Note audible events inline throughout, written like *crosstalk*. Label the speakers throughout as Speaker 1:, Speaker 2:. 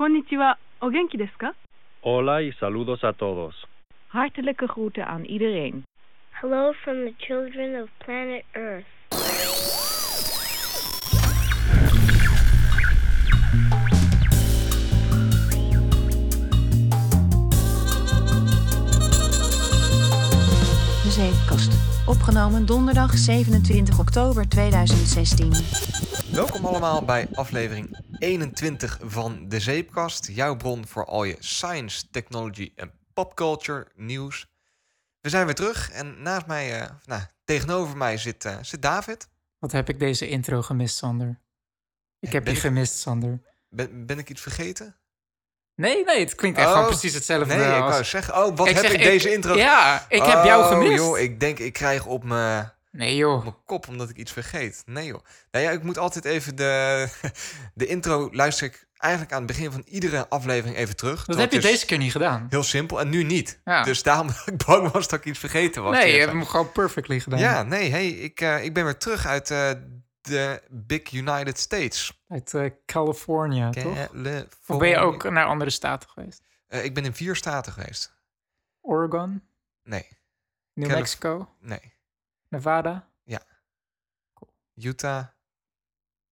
Speaker 1: こんにちは。お元気ですか
Speaker 2: Hola y saludos a todos.
Speaker 3: Hartelijke groeten aan iedereen.
Speaker 4: Hello from the children of planet Earth.
Speaker 3: De Zeepkast. Opgenomen donderdag 27 oktober 2016.
Speaker 5: Welkom allemaal bij aflevering 21 van De Zeepkast. Jouw bron voor al je science, technology en popculture nieuws. We zijn weer terug en naast mij, eh, nou, tegenover mij zit, eh, zit David.
Speaker 6: Wat heb ik deze intro gemist, Sander? Ik heb
Speaker 5: ben
Speaker 6: je gemist, Sander.
Speaker 5: Ben, ben ik iets vergeten?
Speaker 6: Nee, nee, het klinkt echt
Speaker 5: Oh,
Speaker 6: gewoon precies hetzelfde.
Speaker 5: Nee, ik wou zeggen, oh, wat heb
Speaker 6: zeg,
Speaker 5: ik deze intro...
Speaker 6: Ja, ik heb jou
Speaker 5: Oh,
Speaker 6: gemist.
Speaker 5: joh, ik denk ik krijg op mijn...
Speaker 6: Nee, joh.
Speaker 5: mijn kop omdat ik iets vergeet. Nee joh. Nou ja, ik moet altijd even de, *laughs* de intro luister ik eigenlijk aan het begin van iedere aflevering even terug.
Speaker 6: Dat heb je deze keer niet gedaan.
Speaker 5: Heel simpel en nu niet.
Speaker 6: Ja.
Speaker 5: Dus daarom *laughs* dat ik bang was dat ik iets vergeten was.
Speaker 6: nee, je hebt hem gewoon perfectly gedaan.
Speaker 5: Ja, nee, hey, ik, eh, ik ben weer terug uit eh, de Big United States.
Speaker 6: Uit eh, California, toch? Of ben je ook naar andere staten geweest?
Speaker 5: Ik ben in vier staten geweest.
Speaker 6: Oregon,
Speaker 5: Nee,
Speaker 6: New
Speaker 5: Calif-
Speaker 6: Mexico,
Speaker 5: nee.
Speaker 6: Nevada.
Speaker 5: Utah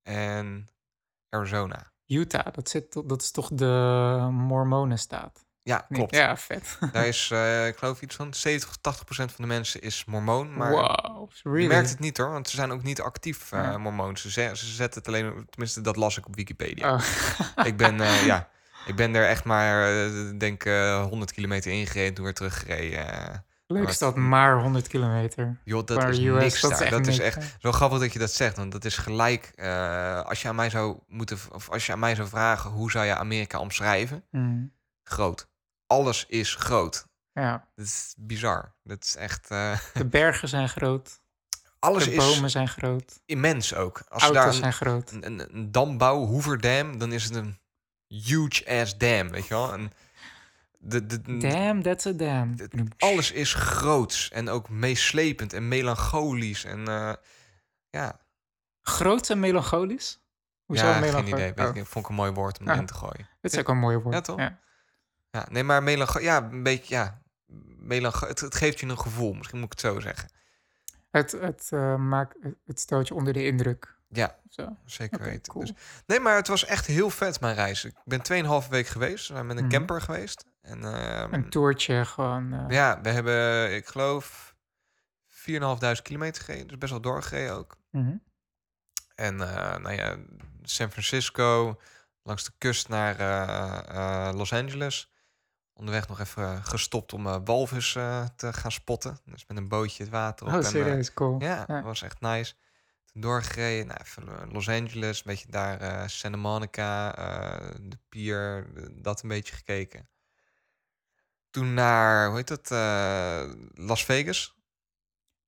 Speaker 5: en Arizona.
Speaker 6: Utah, dat, zit, dat is toch de Mormonenstaat?
Speaker 5: Ja, klopt.
Speaker 6: Ja, vet. *laughs*
Speaker 5: Daar is, eh, ik geloof iets van 70 tot 80 procent van de mensen is mormoon. Maar
Speaker 6: wow, really?
Speaker 5: je merkt het niet hoor, want ze zijn ook niet actief eh
Speaker 6: Ja.
Speaker 5: mormoons. Ze, ze ze zetten het alleen, tenminste dat las ik op Wikipedia.
Speaker 6: Oh.
Speaker 5: Ik ben, eh, *laughs* ja, ik ben er echt maar, eh, denk eh 100 kilometer ingereden, toen weer teruggereden.
Speaker 6: Leuk
Speaker 5: Maar
Speaker 6: is
Speaker 5: het-
Speaker 6: dat, maar 100 kilometer.
Speaker 5: joh, dat is
Speaker 6: US,
Speaker 5: niks
Speaker 6: dat is
Speaker 5: daar.
Speaker 6: echt
Speaker 5: dat is echt
Speaker 6: hè?
Speaker 5: zo grappig dat je dat zegt, want dat is gelijk. eh, als je aan mij zou moeten, of als je aan mij zou vragen, hoe zou je Amerika omschrijven?
Speaker 6: Hmm.
Speaker 5: Groot. Alles is groot.
Speaker 6: Ja,
Speaker 5: Dat is bizar. Dat is echt. eh, *laughs*
Speaker 6: de bergen zijn groot,
Speaker 5: alles
Speaker 6: de
Speaker 5: is
Speaker 6: bomen zijn groot,
Speaker 5: immens ook. Als
Speaker 6: auto's
Speaker 5: daar
Speaker 6: zijn groot.
Speaker 5: een, een, een dam bouwen, Hoover Dam, dan is het een huge ass dam, weet je wel? De, de, de-
Speaker 6: Damn, that's a damn.
Speaker 5: het- alles is groots en ook meeslepend en melancholisch en eh, ja,
Speaker 6: Groot en melancholisch? Hoezo
Speaker 5: ja geen
Speaker 6: melancholisch?
Speaker 5: idee. Weet
Speaker 6: Oh,
Speaker 5: ik, vond ik een mooi woord om
Speaker 6: Ja.
Speaker 5: erin te gooien.
Speaker 6: dit is ook een mooi woord.
Speaker 5: Ja, toch?
Speaker 6: Ja.
Speaker 5: Ja, nee, maar melancho ja, een beetje ja, melancho het, het geeft je een gevoel, misschien moet ik het zo zeggen.
Speaker 6: Het, het, eh, maakt, het stelt je onder de indruk.
Speaker 5: Ja,
Speaker 6: Zo.
Speaker 5: zeker weten.
Speaker 6: cool.
Speaker 5: Dus, nee, maar het was echt heel vet mijn reis. Ik ben 2,5 week geweest. We zijn met een camper geweest. En, ehm,
Speaker 6: Een toertje gewoon. eh,
Speaker 5: Ja, we hebben, ik geloof, 4.500 kilometer gereden. Dus best wel doorgereden ook.
Speaker 6: mhm.
Speaker 5: En eh, nou ja, San Francisco, langs de kust naar eh, Los Angeles. Onderweg nog even gestopt om walvis te gaan spotten. Dus met een bootje het water op.
Speaker 6: Oh,
Speaker 5: en, eh,
Speaker 6: serieus, cool.
Speaker 5: ja, dat
Speaker 6: Ja.
Speaker 5: was echt nice. Toen doorgereden, nou, even Los Angeles, een beetje daar Santa Monica, de pier, dat een beetje gekeken. Toen naar, hoe heet dat, eh, Las Vegas.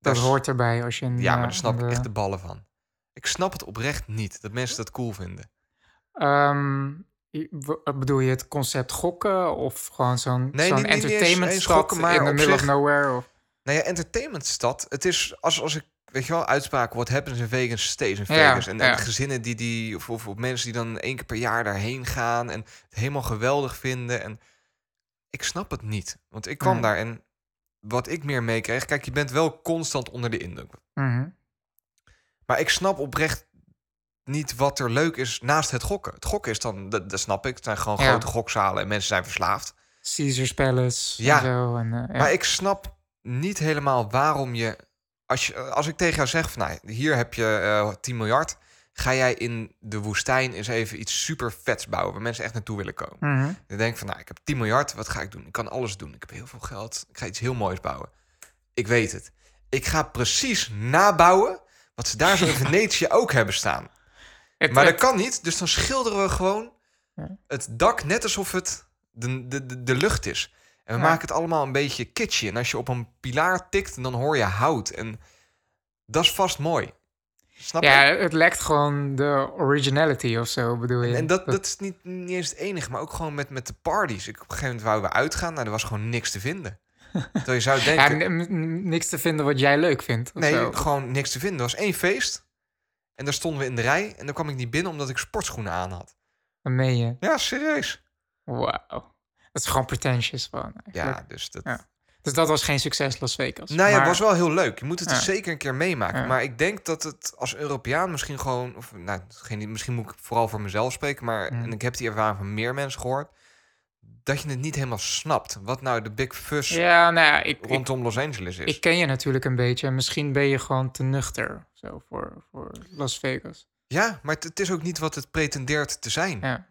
Speaker 6: Dat hoort erbij als je een.
Speaker 5: Ja, maar
Speaker 6: eh,
Speaker 5: daar snap ik echt
Speaker 6: eh,
Speaker 5: de ballen van. Ik snap het oprecht niet, dat mensen dat cool vinden.
Speaker 6: w- bedoel je het concept gokken of gewoon zo'n
Speaker 5: Nee,
Speaker 6: zo'n
Speaker 5: niet- niet eens-
Speaker 6: entertainment
Speaker 5: eens
Speaker 6: stad
Speaker 5: gokken, maar
Speaker 6: in
Speaker 5: op
Speaker 6: middle
Speaker 5: zich-
Speaker 6: of nowhere? Of,
Speaker 5: Nou ja, entertainmentstad. Het is als, als ik, weet je wel, uitspraken. What happens in Vegas stays in Vegas. en, en
Speaker 6: ja.
Speaker 5: gezinnen die, die of, of, of mensen die dan één keer per jaar daarheen gaan. En het helemaal geweldig vinden. En ik snap het niet. Want ik kwam daar en wat ik meer meekreeg. Kijk, je bent wel constant onder de indruk.
Speaker 6: Mhm.
Speaker 5: Maar ik snap oprecht niet wat er leuk is naast het gokken. Het gokken is dan, dat, dat snap ik. Het zijn gewoon
Speaker 6: Ja.
Speaker 5: grote gokzalen en mensen zijn verslaafd.
Speaker 6: Caesars Palace.
Speaker 5: Ja.
Speaker 6: En zo, en, eh, ja.
Speaker 5: Maar ik snap niet helemaal waarom je als, je... als ik tegen jou zeg van... Nou, hier heb je eh 10 miljard. Ga jij in de woestijn eens even iets super vets bouwen... waar mensen echt naartoe willen komen.
Speaker 6: Mhm.
Speaker 5: Dan denk ik van, nou, ik heb 10 miljard. Wat ga ik doen? Ik kan alles doen. Ik heb heel veel geld. Ik ga iets heel moois bouwen. Ik weet het. Ik ga precies nabouwen... wat ze daar zo in *laughs* Venetië ook hebben staan.
Speaker 6: Het-
Speaker 5: Maar dat kan niet. Dus dan schilderen we gewoon
Speaker 6: Ja.
Speaker 5: het dak net alsof het de, de, de, de lucht is. En we
Speaker 6: Ja.
Speaker 5: maken het allemaal een beetje kitschy. En als je op een pilaar tikt, dan hoor je hout. En dat is vast mooi. Snap
Speaker 6: ja,
Speaker 5: je?
Speaker 6: het lekt gewoon de originality of zo, bedoel je?
Speaker 5: En dat, dat is niet, niet eens het enige, maar ook gewoon met, met de parties. Ik, op een gegeven moment wouden we uitgaan, nou, er was gewoon niks te vinden. *laughs* Terwijl je zou denken,
Speaker 6: niks te vinden wat jij leuk vindt.
Speaker 5: nee,
Speaker 6: zo.
Speaker 5: gewoon niks te vinden. Er was één feest en daar stonden we in de rij. En dan kwam ik niet binnen omdat ik sportschoenen aan had.
Speaker 6: Meen je.
Speaker 5: Ja, serieus.
Speaker 6: Wauw. Dat is gewoon pretentious van.
Speaker 5: Ja, dus dat...
Speaker 6: Ja. Dus dat was geen succes, Las Vegas.
Speaker 5: Nou ja,
Speaker 6: Maar-
Speaker 5: het was wel heel leuk. Je moet het
Speaker 6: Ja.
Speaker 5: er zeker een keer meemaken.
Speaker 6: Ja.
Speaker 5: Maar ik denk dat het als Europeaan misschien gewoon... Of, nou, geen, misschien moet ik vooral voor mezelf spreken. Maar
Speaker 6: Mm.
Speaker 5: en ik heb die ervaring van meer mensen gehoord. Dat je het niet helemaal snapt. Wat nou de big fuss
Speaker 6: Ja, nou ja, ik, ik,
Speaker 5: rondom Los Angeles is.
Speaker 6: ik ken je natuurlijk een beetje. En misschien ben je gewoon te nuchter zo, voor, voor Las Vegas.
Speaker 5: Ja, maar het, het is ook niet wat het pretendeert te zijn.
Speaker 6: Ja.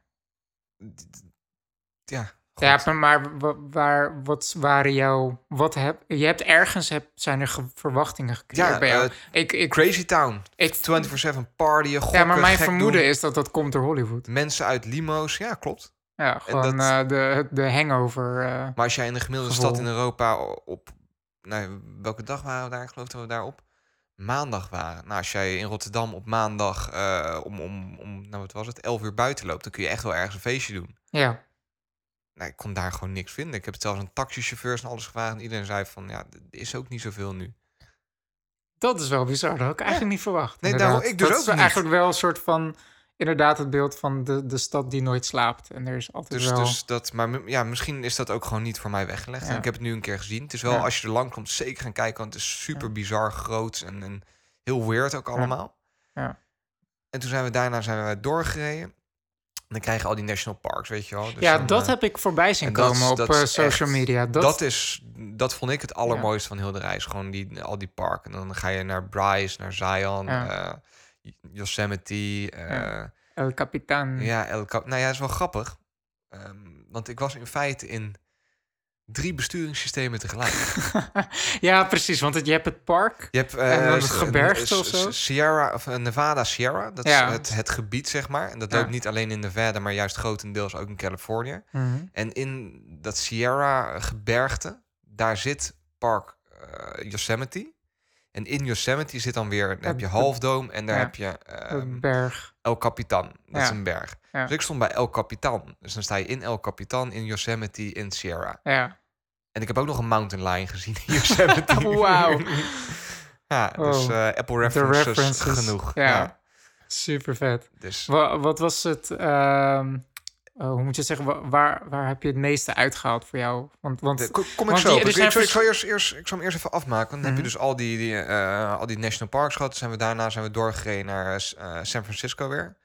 Speaker 5: Ja,
Speaker 6: Ja, maar, maar wa- waar, wat waren jouw... Wat heb, je hebt ergens, heb, zijn er ge- verwachtingen gecreëerd
Speaker 5: Ja,
Speaker 6: bij jou.
Speaker 5: eh,
Speaker 6: ik, ik,
Speaker 5: Crazy Town.
Speaker 6: ik,
Speaker 5: 24-7 partyen, gokken,
Speaker 6: ja, maar mijn vermoeden
Speaker 5: doen.
Speaker 6: is dat dat komt door Hollywood.
Speaker 5: Mensen uit limo's, ja, klopt.
Speaker 6: Ja, gewoon
Speaker 5: dat-
Speaker 6: eh, de, de hangover. eh,
Speaker 5: Maar als jij in de gemiddelde stad in Europa op... Nou, welke dag waren we daar? Ik geloof dat we daarop maandag waren. Nou, als jij in Rotterdam op maandag om, om, om, nou wat was het, 11 uur buiten loopt... dan kun je echt wel ergens een feestje doen.
Speaker 6: ja,
Speaker 5: Nou, ik kon daar gewoon niks vinden. Ik heb het zelfs aan taxichauffeurs en alles gevraagd... en iedereen zei van, ja, er is ook niet zoveel nu.
Speaker 6: dat is wel bizar. Dat had ik eigenlijk niet verwacht.
Speaker 5: Nee,
Speaker 6: inderdaad.
Speaker 5: daarom- ik dus
Speaker 6: dat
Speaker 5: ook
Speaker 6: is
Speaker 5: niet.
Speaker 6: eigenlijk wel een soort van... Inderdaad het beeld van de, de stad die nooit slaapt. En er is altijd
Speaker 5: Dus,
Speaker 6: wel...
Speaker 5: dus dat, maar ja, misschien is dat ook gewoon niet voor mij weggelegd.
Speaker 6: Ja.
Speaker 5: En ik heb het nu een keer gezien. Het is wel,
Speaker 6: Ja.
Speaker 5: als je er lang komt, zeker gaan kijken. Want het is super bizar groot en, en heel weird ook allemaal.
Speaker 6: Ja.
Speaker 5: En toen zijn we daarna zijn we doorgereden. Dan krijg je al die national parks, weet je wel. Dus
Speaker 6: ja,
Speaker 5: dan,
Speaker 6: dat
Speaker 5: eh,
Speaker 6: heb ik voorbij zien
Speaker 5: dat
Speaker 6: komen op
Speaker 5: dat
Speaker 6: eh, social
Speaker 5: echt-
Speaker 6: media. Dat,
Speaker 5: dat, is, dat vond ik het allermooiste van heel de reis. Gewoon die, al die parken. En dan ga je naar Bryce, naar Zion,
Speaker 6: Ja.
Speaker 5: eh, Yosemite.
Speaker 6: Ja. El Capitan.
Speaker 5: Ja, El Cap. Nou ja, dat is wel grappig. Ehm, want ik was in feite in drie besturingssystemen tegelijk. *laughs*
Speaker 6: ja, precies. Want het, je hebt het park.
Speaker 5: Je hebt
Speaker 6: En dan het gebergte of zo?
Speaker 5: Sierra of eh, Nevada Sierra. Dat
Speaker 6: Ja.
Speaker 5: is het, het gebied, zeg maar. En dat
Speaker 6: Ja.
Speaker 5: loopt niet alleen in Nevada, maar juist grotendeels ook in Californië.
Speaker 6: Mhm.
Speaker 5: En in dat Sierra gebergte, daar zit park eh, Yosemite. En in Yosemite zit dan weer, dan heb je Half Dome en daar
Speaker 6: ja.
Speaker 5: heb je ehm,
Speaker 6: berg.
Speaker 5: El Capitan. Dat is een berg.
Speaker 6: Ja.
Speaker 5: Dus ik stond bij El Capitan. Dus dan sta je in El Capitan, in Yosemite, in Sierra.
Speaker 6: Ja.
Speaker 5: En ik heb ook nog een mountain lion gezien in Yosemite. *laughs*
Speaker 6: Wauw.
Speaker 5: ja, dus
Speaker 6: Oh.
Speaker 5: eh, Apple references,
Speaker 6: references.
Speaker 5: genoeg.
Speaker 6: Ja. Super vet.
Speaker 5: Dus
Speaker 6: Wat, wat was het... ehm, eh, hoe moet je zeggen? wa- Waar, waar heb je het meeste uitgehaald voor jou? Want, want
Speaker 5: de- kom kom ik zo
Speaker 6: die- er
Speaker 5: Ik, zal- eerst, eerst, ik zal hem eerst even afmaken. Dan heb je
Speaker 6: Mhm.
Speaker 5: dus al die, die, eh, al die national parks gehad. Toen zijn we daarna zijn we doorgereden naar San Francisco weer.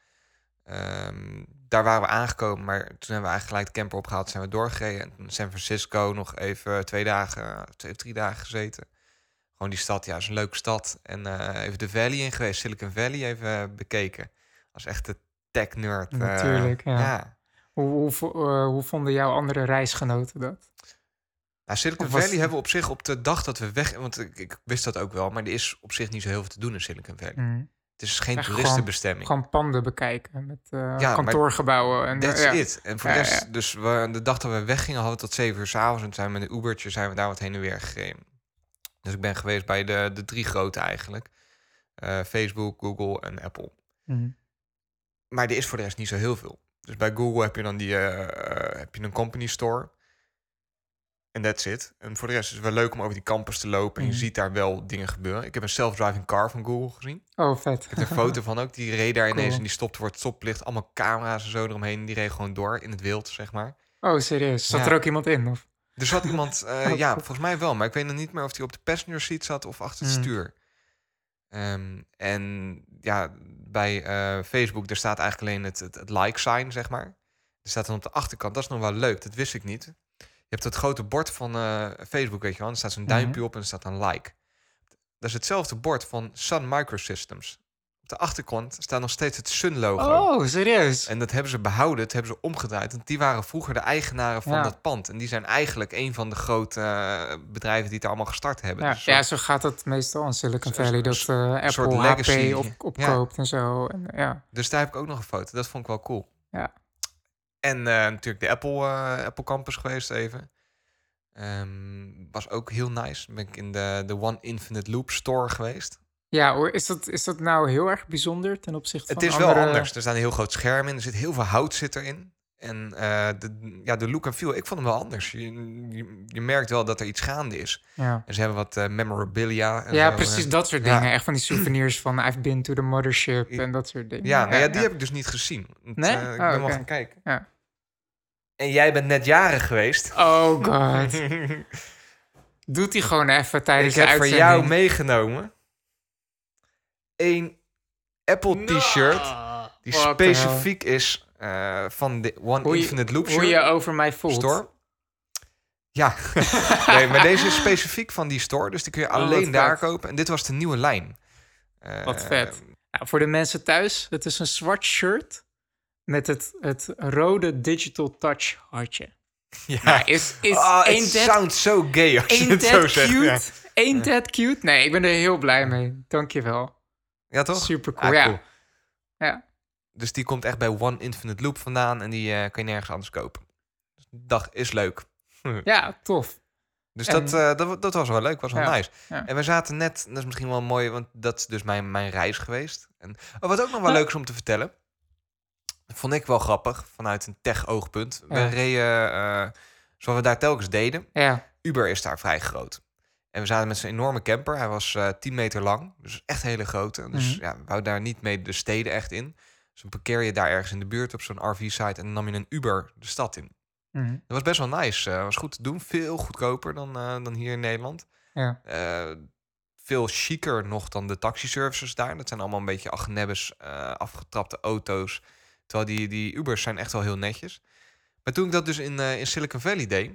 Speaker 5: Ehm, daar waren we aangekomen, maar toen hebben we eigenlijk gelijk de camper opgehaald. Zijn we doorgereden. En toen San Francisco nog even twee dagen, twee of drie dagen gezeten. Gewoon die stad, ja, is een leuke stad. En eh, even de Valley in geweest, Silicon Valley even bekeken. Als echte tech-nerd. eh,
Speaker 6: Natuurlijk, ja.
Speaker 5: ja.
Speaker 6: hoe, hoe, eh, hoe vonden jouw andere reisgenoten dat?
Speaker 5: Nou, Silicon
Speaker 6: was-
Speaker 5: Valley hebben we op zich op de dag dat we weg... Want ik, ik wist dat ook wel, maar er is op zich niet zo heel veel te doen in Silicon Valley.
Speaker 6: Mhm.
Speaker 5: Het is geen
Speaker 6: Echt
Speaker 5: toeristenbestemming.
Speaker 6: Gewoon panden bekijken met eh, kantoorgebouwen. En,
Speaker 5: That's
Speaker 6: ja.
Speaker 5: it. En voor
Speaker 6: Ja,
Speaker 5: de rest,
Speaker 6: ja.
Speaker 5: dus we, de dag dat we weggingen hadden we tot zeven uur s'avonds. En toen zijn we met een Ubertje zijn we daar wat heen en weer gereden. Dus ik ben geweest bij de, de drie grote eigenlijk. Eh, Facebook, Google en Apple.
Speaker 6: Mhm.
Speaker 5: Maar er is voor de rest niet zo heel veel. Dus bij Google heb je dan die, eh, eh, heb je een company store. En that's it. En voor de rest is het wel leuk om over die campus te lopen. En je
Speaker 6: Mhm.
Speaker 5: ziet daar wel dingen gebeuren. Ik heb een self-driving car van Google gezien.
Speaker 6: Oh, vet.
Speaker 5: Ik heb een foto *laughs* van ook. Die reed daar ineens en die stopte voor het stoplicht. Allemaal camera's en zo eromheen. En die reed gewoon door in het wild, zeg maar.
Speaker 6: Oh, serieus? Zat
Speaker 5: Ja.
Speaker 6: er ook iemand in? Of?
Speaker 5: Er zat iemand, *laughs* eh,
Speaker 6: Oh,
Speaker 5: ja,
Speaker 6: cool.
Speaker 5: volgens mij wel. Maar ik weet nog niet meer of hij op de passenger seat zat of achter het
Speaker 6: Mhm.
Speaker 5: stuur. Ehm, en ja, bij eh, Facebook, daar staat eigenlijk alleen het, het, het like sign, zeg maar. Er staat dan op de achterkant, dat is nog wel leuk, dat wist ik niet. Je hebt het grote bord van eh, Facebook, weet je wel. Er staat zo'n duimpje
Speaker 6: Mhm.
Speaker 5: op en er staat een like. Dat is hetzelfde bord van Sun Microsystems. Op de achterkant staat nog steeds het Sun logo.
Speaker 6: Oh, serieus?
Speaker 5: En dat hebben ze behouden, dat hebben ze omgedraaid. Want die waren vroeger de eigenaren van
Speaker 6: Ja.
Speaker 5: dat pand. En die zijn eigenlijk een van de grote eh, bedrijven die het allemaal gestart hebben.
Speaker 6: Ja,
Speaker 5: Dus
Speaker 6: ja, zo gaat het meestal in Silicon Valley. Dat
Speaker 5: zo-
Speaker 6: eh,
Speaker 5: soort
Speaker 6: Apple
Speaker 5: legacy.
Speaker 6: HP op, opkoopt en zo. En, ja.
Speaker 5: Dus daar heb ik ook nog een foto. Dat vond ik wel cool.
Speaker 6: Ja.
Speaker 5: En eh, natuurlijk de Apple, eh, Apple Campus geweest even. Ehm, was ook heel nice. Ben ik in de, de One Infinite Loop store geweest.
Speaker 6: ja, hoor, is dat, is dat nou heel erg bijzonder ten opzichte van
Speaker 5: Het is wel anders. Er staat een heel groot scherm in. Er zit heel veel hout zit erin. En eh, de, ja, de look en feel, ik vond hem wel anders. Je, je, je merkt wel dat er iets gaande is.
Speaker 6: Ja,
Speaker 5: En ze hebben wat memorabilia. En
Speaker 6: ja
Speaker 5: zo,
Speaker 6: precies dat soort
Speaker 5: ja.
Speaker 6: dingen. Echt van die souvenirs van I've been to the mothership en dat soort dingen.
Speaker 5: Ja, nou ja, die heb ik dus niet gezien.
Speaker 6: Nee?
Speaker 5: ik
Speaker 6: Oh,
Speaker 5: ben wel
Speaker 6: oké.
Speaker 5: gaan kijken.
Speaker 6: Ja.
Speaker 5: En jij bent net jarig geweest.
Speaker 6: Oh god. *laughs* Doet hij gewoon even
Speaker 5: Ik
Speaker 6: tijdens
Speaker 5: heb
Speaker 6: de
Speaker 5: voor
Speaker 6: uitzending.
Speaker 5: jou meegenomen een Apple t-shirt die
Speaker 6: What
Speaker 5: specifiek is eh, van de One
Speaker 6: Hoe
Speaker 5: Infinite Loop
Speaker 6: Hoe je over mij voelt.
Speaker 5: store. Ja, *laughs* nee, maar deze is specifiek van die store, dus die kun je
Speaker 6: Oh,
Speaker 5: alleen daar
Speaker 6: vet.
Speaker 5: kopen. En dit was de nieuwe lijn.
Speaker 6: Wat vet. Nou, voor de mensen thuis, het is een zwart shirt met het, het rode Digital Touch hartje.
Speaker 5: Ja.
Speaker 6: Nou, is, is
Speaker 5: Ah, het
Speaker 6: ain't that,
Speaker 5: sounds so gay als je het zo zegt.
Speaker 6: cute?
Speaker 5: Ja.
Speaker 6: Ain't that cute? Nee, ik ben er heel blij mee. Dankjewel.
Speaker 5: ja, toch?
Speaker 6: Super cool.
Speaker 5: Ah,
Speaker 6: ja.
Speaker 5: cool.
Speaker 6: Ja.
Speaker 5: Dus die komt echt bij One Infinite Loop vandaan en die eh, kan je nergens anders kopen. Dus dag is leuk. *laughs*
Speaker 6: ja, tof.
Speaker 5: Dus
Speaker 6: En-
Speaker 5: dat, eh, dat, dat was wel leuk, was wel
Speaker 6: Ja,
Speaker 5: nice.
Speaker 6: ja.
Speaker 5: En we zaten net, dat is misschien wel mooi, want dat is dus mijn, mijn reis geweest. En oh, wat ook nog wel
Speaker 6: Ja.
Speaker 5: leuk is om te vertellen, vond ik wel grappig vanuit een tech-oogpunt. We reden, eh, zoals we daar telkens deden,
Speaker 6: Ja,
Speaker 5: Uber is daar vrij groot. En we zaten met zo'n enorme camper. Hij was eh 10 meter lang, dus echt hele grote. Dus
Speaker 6: Mhm.
Speaker 5: ja, we wouden daar niet mee de steden echt in. Dus dan parkeer je daar ergens in de buurt op zo'n RV-site en dan nam je een Uber de stad in.
Speaker 6: Mhm.
Speaker 5: Dat was best wel nice. eh was goed te doen. Veel goedkoper dan, dan hier in Nederland.
Speaker 6: ja.
Speaker 5: Veel chiquer nog dan de taxiservices daar. Dat zijn allemaal een beetje agnebbes, afgetrapte auto's. Terwijl die, die Ubers zijn echt wel heel netjes. Maar toen ik dat dus in, eh, in Silicon Valley deed...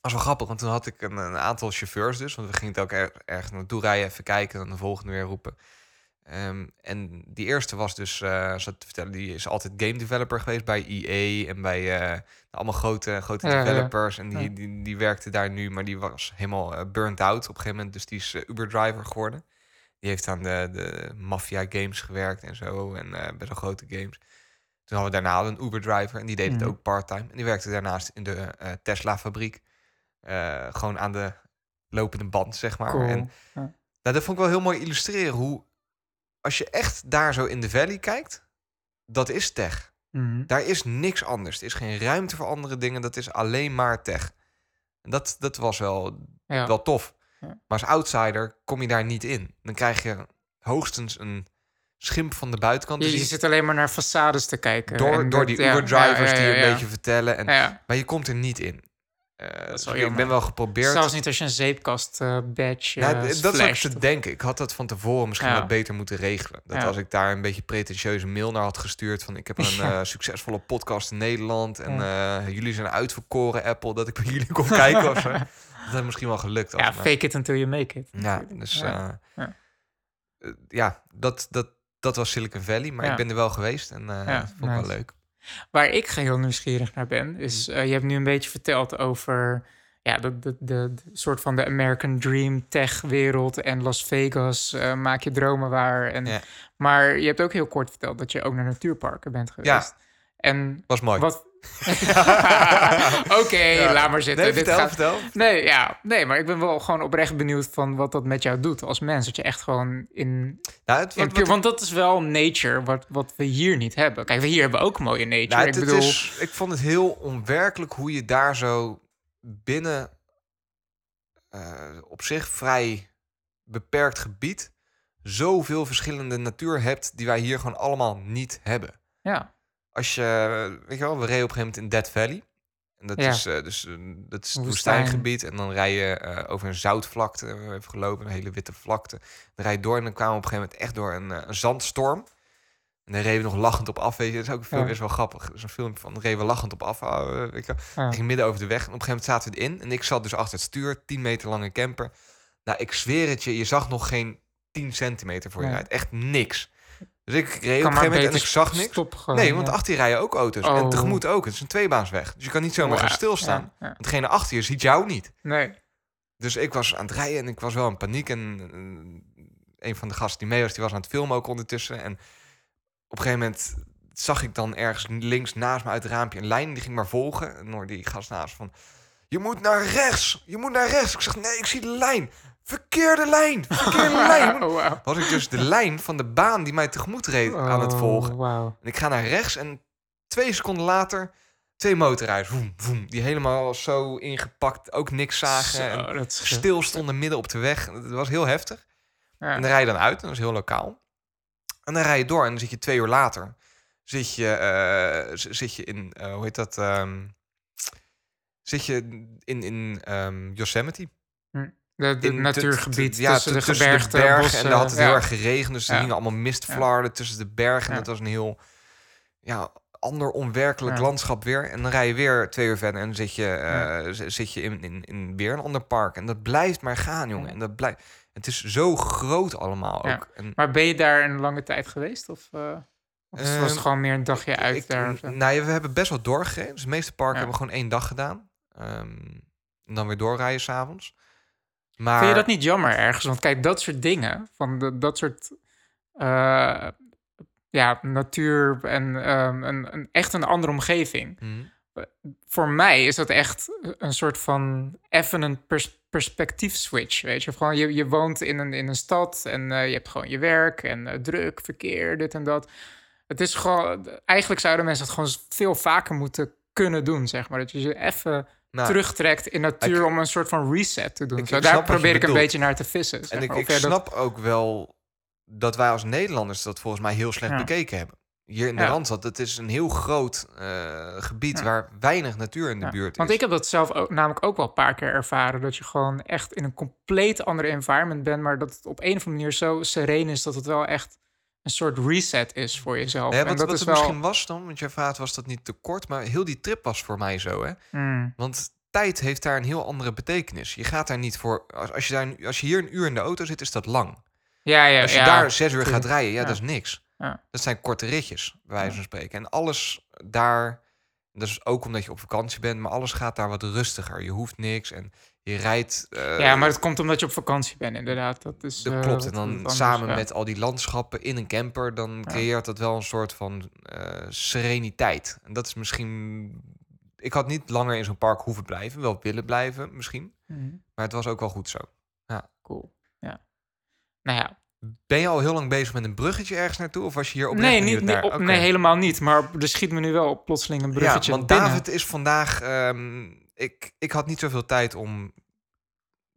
Speaker 5: was wel grappig, want toen had ik een, een aantal chauffeurs dus. Want we gingen het ook er, ergens naartoe rijden, even kijken... en dan de volgende weer roepen. Ehm, en die eerste was dus, eh zat te vertellen... die is altijd game developer geweest bij EA... en bij eh, allemaal grote, grote
Speaker 6: Ja, ja.
Speaker 5: developers. En die, die, die werkte daar nu, maar die was helemaal burnt out op een gegeven moment. Dus die is eh, Uber-driver geworden. Die heeft aan de, de Mafia games gewerkt en zo. En best wel grote games. Toen hadden we daarna een Uber-driver en die deed
Speaker 6: Mhm.
Speaker 5: het ook part-time. En die werkte daarnaast in de eh, Tesla-fabriek. Eh, gewoon aan de lopende band, zeg maar.
Speaker 6: Cool.
Speaker 5: En nou, dat vond ik wel heel mooi illustreren hoe... Als je echt daar zo in de valley kijkt, dat is tech.
Speaker 6: Mhm.
Speaker 5: Daar is niks anders. Er is geen ruimte voor andere dingen. Dat is alleen maar tech. En dat, dat was wel,
Speaker 6: Ja.
Speaker 5: wel tof.
Speaker 6: Ja.
Speaker 5: Maar als outsider kom je daar niet in. Dan krijg je hoogstens een schimp van de buitenkant.
Speaker 6: Je,
Speaker 5: Dus
Speaker 6: je
Speaker 5: je-
Speaker 6: zit alleen maar naar façades te kijken.
Speaker 5: door, door
Speaker 6: dat-
Speaker 5: die
Speaker 6: ja,
Speaker 5: Uber-drivers
Speaker 6: ja, ja,
Speaker 5: die een beetje vertellen. En. Maar je komt er niet in. Eh, dus
Speaker 6: wel
Speaker 5: ik ben wel geprobeerd.
Speaker 6: Zelfs niet als je een zeepkast eh, badge
Speaker 5: Nou,
Speaker 6: eh,
Speaker 5: d- dat is te denken. Ik had dat van tevoren misschien wat beter moeten regelen. Dat als ik daar een beetje pretentieuze mail naar had gestuurd... van ik heb een *laughs* succesvolle podcast in Nederland... en jullie zijn uitverkoren, Apple... dat ik bij jullie kon kijken of. *laughs* Dat had misschien wel gelukt.
Speaker 6: Ja, fake it until you make it.
Speaker 5: Ja, dus
Speaker 6: ja,
Speaker 5: dat, dat, dat was Silicon Valley. Maar
Speaker 6: Ja.
Speaker 5: ik ben er wel geweest en
Speaker 6: Ja,
Speaker 5: dat vond ik
Speaker 6: nice.
Speaker 5: wel leuk.
Speaker 6: Waar ik geheel nieuwsgierig naar ben, is...
Speaker 5: Mm.
Speaker 6: eh, je hebt nu een beetje verteld over... Ja, de, de, de, de soort van de American Dream tech-wereld en Las Vegas. eh, maak je dromen waar. En,
Speaker 5: Ja.
Speaker 6: Maar je hebt ook heel kort verteld dat je ook naar natuurparken bent geweest. En
Speaker 5: Was mooi.
Speaker 6: wat... *laughs* Oké,
Speaker 5: Ja.
Speaker 6: laat maar zitten.
Speaker 5: Nee,
Speaker 6: Dit
Speaker 5: vertel,
Speaker 6: gaat-
Speaker 5: vertel.
Speaker 6: Nee, ja, nee, maar ik ben wel gewoon oprecht benieuwd van wat dat met jou doet als mens. Dat je echt gewoon in...
Speaker 5: Nou, het,
Speaker 6: in
Speaker 5: wat-
Speaker 6: puur-
Speaker 5: wat-
Speaker 6: want dat is wel nature, wat, wat we hier niet hebben. Kijk, we hier hebben ook mooie nature.
Speaker 5: Nou, het,
Speaker 6: ik
Speaker 5: het
Speaker 6: bedoel,
Speaker 5: is, ik vond het heel onwerkelijk hoe je daar zo binnen eh, op zich vrij beperkt gebied zoveel verschillende natuur hebt die wij hier gewoon allemaal niet hebben.
Speaker 6: ja,
Speaker 5: Als je, weet je wel, we reden op een gegeven moment in Dead Valley. En dat
Speaker 6: Ja.
Speaker 5: is, eh, dus, eh, dat is het
Speaker 6: Woestijn.
Speaker 5: woestijngebied. En dan rij je eh, over een zoutvlakte. We hebben even gelopen, een hele witte vlakte. Dan rij je door en dan kwamen we op een gegeven moment echt door een, een zandstorm. En dan reden we nog lachend op af. Weet je, dat is ook een film,
Speaker 6: Ja.
Speaker 5: is wel grappig. Dat is een filmpje van, dan reden we lachend op af. weet je.
Speaker 6: ja.
Speaker 5: Ging midden over de weg. En op een gegeven moment zaten we erin. En ik zat dus achter het stuur, 10 meter lange camper. Nou, ik zweer het je, je zag nog geen 10 centimeter voor je rijdt. Echt niks. Dus ik reed op een gegeven moment en ik zag niks.
Speaker 6: Stop gewoon,
Speaker 5: Nee, want
Speaker 6: ja.
Speaker 5: achter je rijden ook auto's. En
Speaker 6: Oh.
Speaker 5: tegemoet ook. Het is een tweebaansweg. Dus je kan niet zomaar gaan
Speaker 6: Wauw,
Speaker 5: stilstaan.
Speaker 6: ja, ja.
Speaker 5: Want degene achter je ziet jou niet.
Speaker 6: Nee,
Speaker 5: Dus ik was aan het rijden en ik was wel in paniek. En eh, een van de gasten die mee was, die was aan het filmen ook ondertussen. En op een gegeven moment zag ik dan ergens links naast me uit het raampje een lijn. Die ging maar volgen. En hoorde die gast naast van... Je moet naar rechts! Je moet naar rechts! Ik zeg, nee, ik zie de lijn! Verkeerde lijn! Verkeerde *laughs* lijn!
Speaker 6: Oh.
Speaker 5: Was ik dus de lijn van de baan die mij tegemoet reed aan het
Speaker 6: Oh,
Speaker 5: volgen. En ik ga naar rechts en twee seconden later twee motorrijders. Die helemaal zo ingepakt, ook niks zagen. en
Speaker 6: Zo,
Speaker 5: stil stonden midden op de weg. Dat was heel heftig.
Speaker 6: Ja.
Speaker 5: En dan rij je dan uit, en dat is heel lokaal. En dan rij je door en dan zit je twee uur later. Zit je, eh, zit je in, eh, hoe heet dat? ehm, zit je in, in ehm, Yosemite.
Speaker 6: De,
Speaker 5: te-
Speaker 6: natuurgebied
Speaker 5: ja,
Speaker 6: tussen de
Speaker 5: tussen
Speaker 6: gebergte,
Speaker 5: bergen.
Speaker 6: bossen,
Speaker 5: en daar had het heel erg geregend. Dus er hingen allemaal mistflarden tussen de bergen. En dat was een heel ja, ander onwerkelijk landschap weer. En dan rij je weer twee uur verder en dan zit je, eh, zit je in, in, in weer een ander park. En dat blijft maar gaan, jongen. En dat blijft... Het is zo groot allemaal
Speaker 6: Ja.
Speaker 5: ook. En,
Speaker 6: Maar ben je daar een lange tijd geweest? Of, eh, of was het
Speaker 5: Ehm,
Speaker 6: gewoon meer een dagje uit
Speaker 5: ik,
Speaker 6: daar?
Speaker 5: nou ja, we hebben best wel doorgereden. Dus de meeste parken
Speaker 6: Ja.
Speaker 5: hebben we gewoon één dag gedaan. Ehm, en dan weer doorrijden s'avonds. Maar
Speaker 6: Vind je dat niet jammer ergens? Want kijk, dat soort dingen, van de, dat soort eh, ja, natuur en ehm, een, een, echt een andere omgeving.
Speaker 5: Hm.
Speaker 6: Voor mij is dat echt een soort van even een pers perspectief switch, weet je. Gewoon, je, je woont in een, in een stad en eh, je hebt gewoon je werk en eh, druk, verkeer, dit en dat. Het is gewoon, eigenlijk zouden mensen dat gewoon veel vaker moeten kunnen doen, zeg maar. Dat je je even
Speaker 5: Nou,
Speaker 6: terugtrekt in natuur
Speaker 5: ik-
Speaker 6: om een soort van reset te doen.
Speaker 5: Ik-
Speaker 6: daar probeer ik een beetje naar te vissen. zeg
Speaker 5: En ik.
Speaker 6: Of dat-
Speaker 5: snap ook wel dat wij als Nederlanders dat volgens mij heel slecht
Speaker 6: Ja.
Speaker 5: bekeken hebben. Hier in de
Speaker 6: Ja.
Speaker 5: Randstad, het is een heel groot eh, gebied waar weinig natuur in de buurt is.
Speaker 6: Want ik heb dat zelf ook, namelijk ook wel een paar keer ervaren. Dat je gewoon echt in een compleet ander environment bent. Maar dat het op een of andere manier zo sereen is dat het wel echt een soort reset is voor jezelf.
Speaker 5: Ja,
Speaker 6: en
Speaker 5: wat
Speaker 6: dat
Speaker 5: wat
Speaker 6: is
Speaker 5: het
Speaker 6: wel.
Speaker 5: misschien was dan, want jij vraagt was dat niet te kort, maar heel die trip was voor mij zo, hè?
Speaker 6: Mm,
Speaker 5: Want tijd heeft daar een heel andere betekenis. Je gaat daar niet voor. Als, als, je, daar, als je hier een uur in de auto zit, is dat lang.
Speaker 6: ja, ja.
Speaker 5: Als je
Speaker 6: ja,
Speaker 5: daar zes uur gaat rijden, ja, dat is niks.
Speaker 6: Ja.
Speaker 5: Dat zijn korte ritjes, bij wijze van spreken. En alles daar, dat is ook omdat je op vakantie bent, maar alles gaat daar wat rustiger. Je hoeft niks en je rijdt. eh,
Speaker 6: ja, maar het komt omdat je op vakantie bent, inderdaad. Dat, is,
Speaker 5: dat
Speaker 6: eh,
Speaker 5: klopt. En dan
Speaker 6: anders,
Speaker 5: samen
Speaker 6: ja.
Speaker 5: met al die landschappen in een camper, dan
Speaker 6: Ja.
Speaker 5: creëert dat wel een soort van eh, sereniteit. En dat is misschien. Ik had niet langer in zo'n park hoeven blijven, wel willen blijven misschien.
Speaker 6: Mhm,
Speaker 5: Maar het was ook wel goed zo.
Speaker 6: Cool. Ja. Nou ja,
Speaker 5: Ben je al heel lang bezig met een bruggetje ergens naartoe? Of was je hier oprecht
Speaker 6: nee, niet,
Speaker 5: naar?
Speaker 6: op, nee, helemaal niet. Maar er schiet me nu wel op plotseling een bruggetje
Speaker 5: Ja, want
Speaker 6: binnen.
Speaker 5: David is vandaag... ehm, ik, ik had niet zoveel tijd om...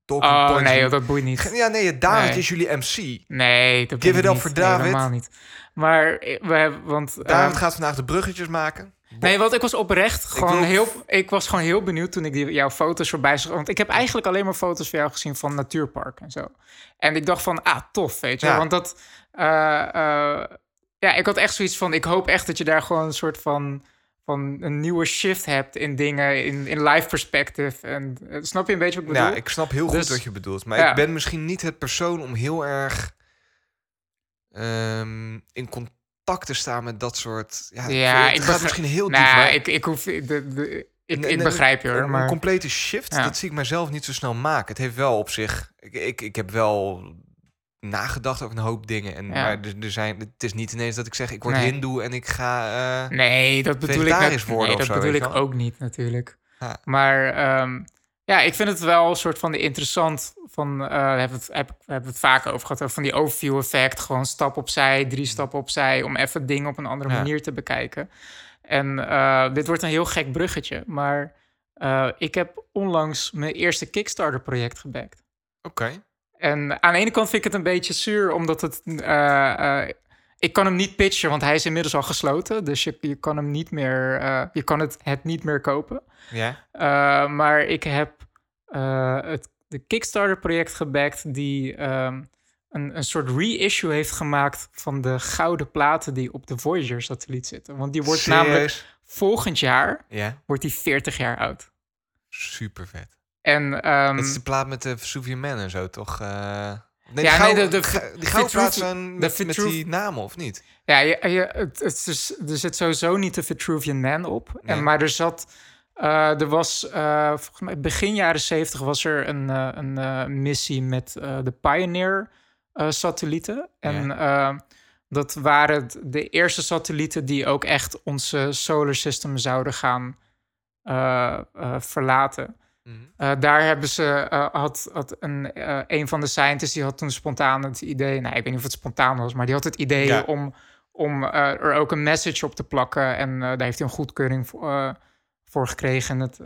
Speaker 6: Oh nee, dat boeit niet.
Speaker 5: Ja, nee, David
Speaker 6: Nee.
Speaker 5: is jullie MC.
Speaker 6: Nee, dat
Speaker 5: Give
Speaker 6: boeit
Speaker 5: it up
Speaker 6: niet.
Speaker 5: voor
Speaker 6: Nee,
Speaker 5: David.
Speaker 6: helemaal niet. Maar eh, we hebben, want...
Speaker 5: David
Speaker 6: ehm,
Speaker 5: gaat vandaag de bruggetjes maken.
Speaker 6: Nee, want ik was oprecht gewoon
Speaker 5: wil-
Speaker 6: heel... Ik was gewoon heel benieuwd toen ik die, jouw foto's voorbij zag. Want ik heb eigenlijk alleen maar foto's van jou gezien van natuurparken en zo. En ik dacht van, ah, tof, weet je.
Speaker 5: Ja.
Speaker 6: Want dat... eh, eh, ja, ik had echt zoiets van... Ik hoop echt dat je daar gewoon een soort van... van een nieuwe shift hebt in dingen, in, in live perspective. En eh, snap je een beetje wat ik bedoel?
Speaker 5: Ja, ik snap heel goed
Speaker 6: Dus-
Speaker 5: wat je bedoelt. Maar
Speaker 6: ja.
Speaker 5: ik ben misschien niet het persoon om heel erg... ehm, in contact te staan met dat soort... Ja,
Speaker 6: Ja,
Speaker 5: het
Speaker 6: ik
Speaker 5: gaat misschien heel diep,
Speaker 6: nou,
Speaker 5: maar...
Speaker 6: ik, ik hoef... De, de, ik, ik begrijp je hoor,
Speaker 5: een,
Speaker 6: maar...
Speaker 5: een complete shift,
Speaker 6: Ja.
Speaker 5: dat zie ik mezelf niet zo snel maken. Het heeft wel op zich... Ik, ik, ik heb wel nagedacht over een hoop dingen. En,
Speaker 6: Ja.
Speaker 5: Maar er, er zijn, het is niet ineens dat ik zeg, ik word
Speaker 6: Nee.
Speaker 5: hindoe en ik ga... eh,
Speaker 6: Nee, dat bedoel ik, net-
Speaker 5: worden
Speaker 6: nee, dat
Speaker 5: zo,
Speaker 6: bedoel ik
Speaker 5: wel?
Speaker 6: ook niet natuurlijk.
Speaker 5: Ja.
Speaker 6: Maar ehm, ja, ik vind het wel een soort van interessant. Van, eh daar hebben we het, heb, we hebben het vaak over gehad. over Van die overview effect. Gewoon stap opzij, drie stappen opzij. Om even dingen op een andere
Speaker 5: Ja.
Speaker 6: manier te bekijken. En eh, dit wordt een heel gek bruggetje. Maar eh, ik heb onlangs mijn eerste Kickstarter project gebackt.
Speaker 5: Oké.
Speaker 6: En aan de ene kant vind ik het een beetje zuur, omdat het. eh, eh, ik kan hem niet pitchen, want hij is inmiddels al gesloten. Dus je, je kan hem niet meer. eh, je kan het, het niet meer kopen.
Speaker 5: Ja.
Speaker 6: Eh, maar ik heb eh, het de Kickstarter-project gebackt die ehm, een, een soort reissue heeft gemaakt van de gouden platen die op de Voyager-satelliet zitten. Want die wordt namelijk volgend jaar
Speaker 5: Ja.
Speaker 6: wordt die 40 jaar oud.
Speaker 5: Super vet.
Speaker 6: En ehm,
Speaker 5: Het is de plaat met de Vesuvian Man en zo, toch? eh nee,
Speaker 6: Ja, de- de-
Speaker 5: die gouden plaat zijn met,
Speaker 6: de
Speaker 5: met
Speaker 6: Vitruvi-
Speaker 5: die namen, of niet?
Speaker 6: Ja, je, je, het, het is, er zit sowieso niet de Vitruvian Man op.
Speaker 5: Nee.
Speaker 6: En, maar er zat... eh, er was, eh, volgens mij begin jaren zeventig was er een, eh, een missie met de Pioneer-satellieten. en eh, dat waren de eerste satellieten die ook echt onze solar system zouden gaan verlaten.
Speaker 5: Mhm.
Speaker 6: Daar hebben ze, had, had een, een van de scientists, die had toen spontaan het idee, nou, ik weet niet of het spontaan was, maar die had het idee
Speaker 5: Ja.
Speaker 6: om, om er ook een message op te plakken. En daar heeft hij een goedkeuring voor, voor gekregen. En het,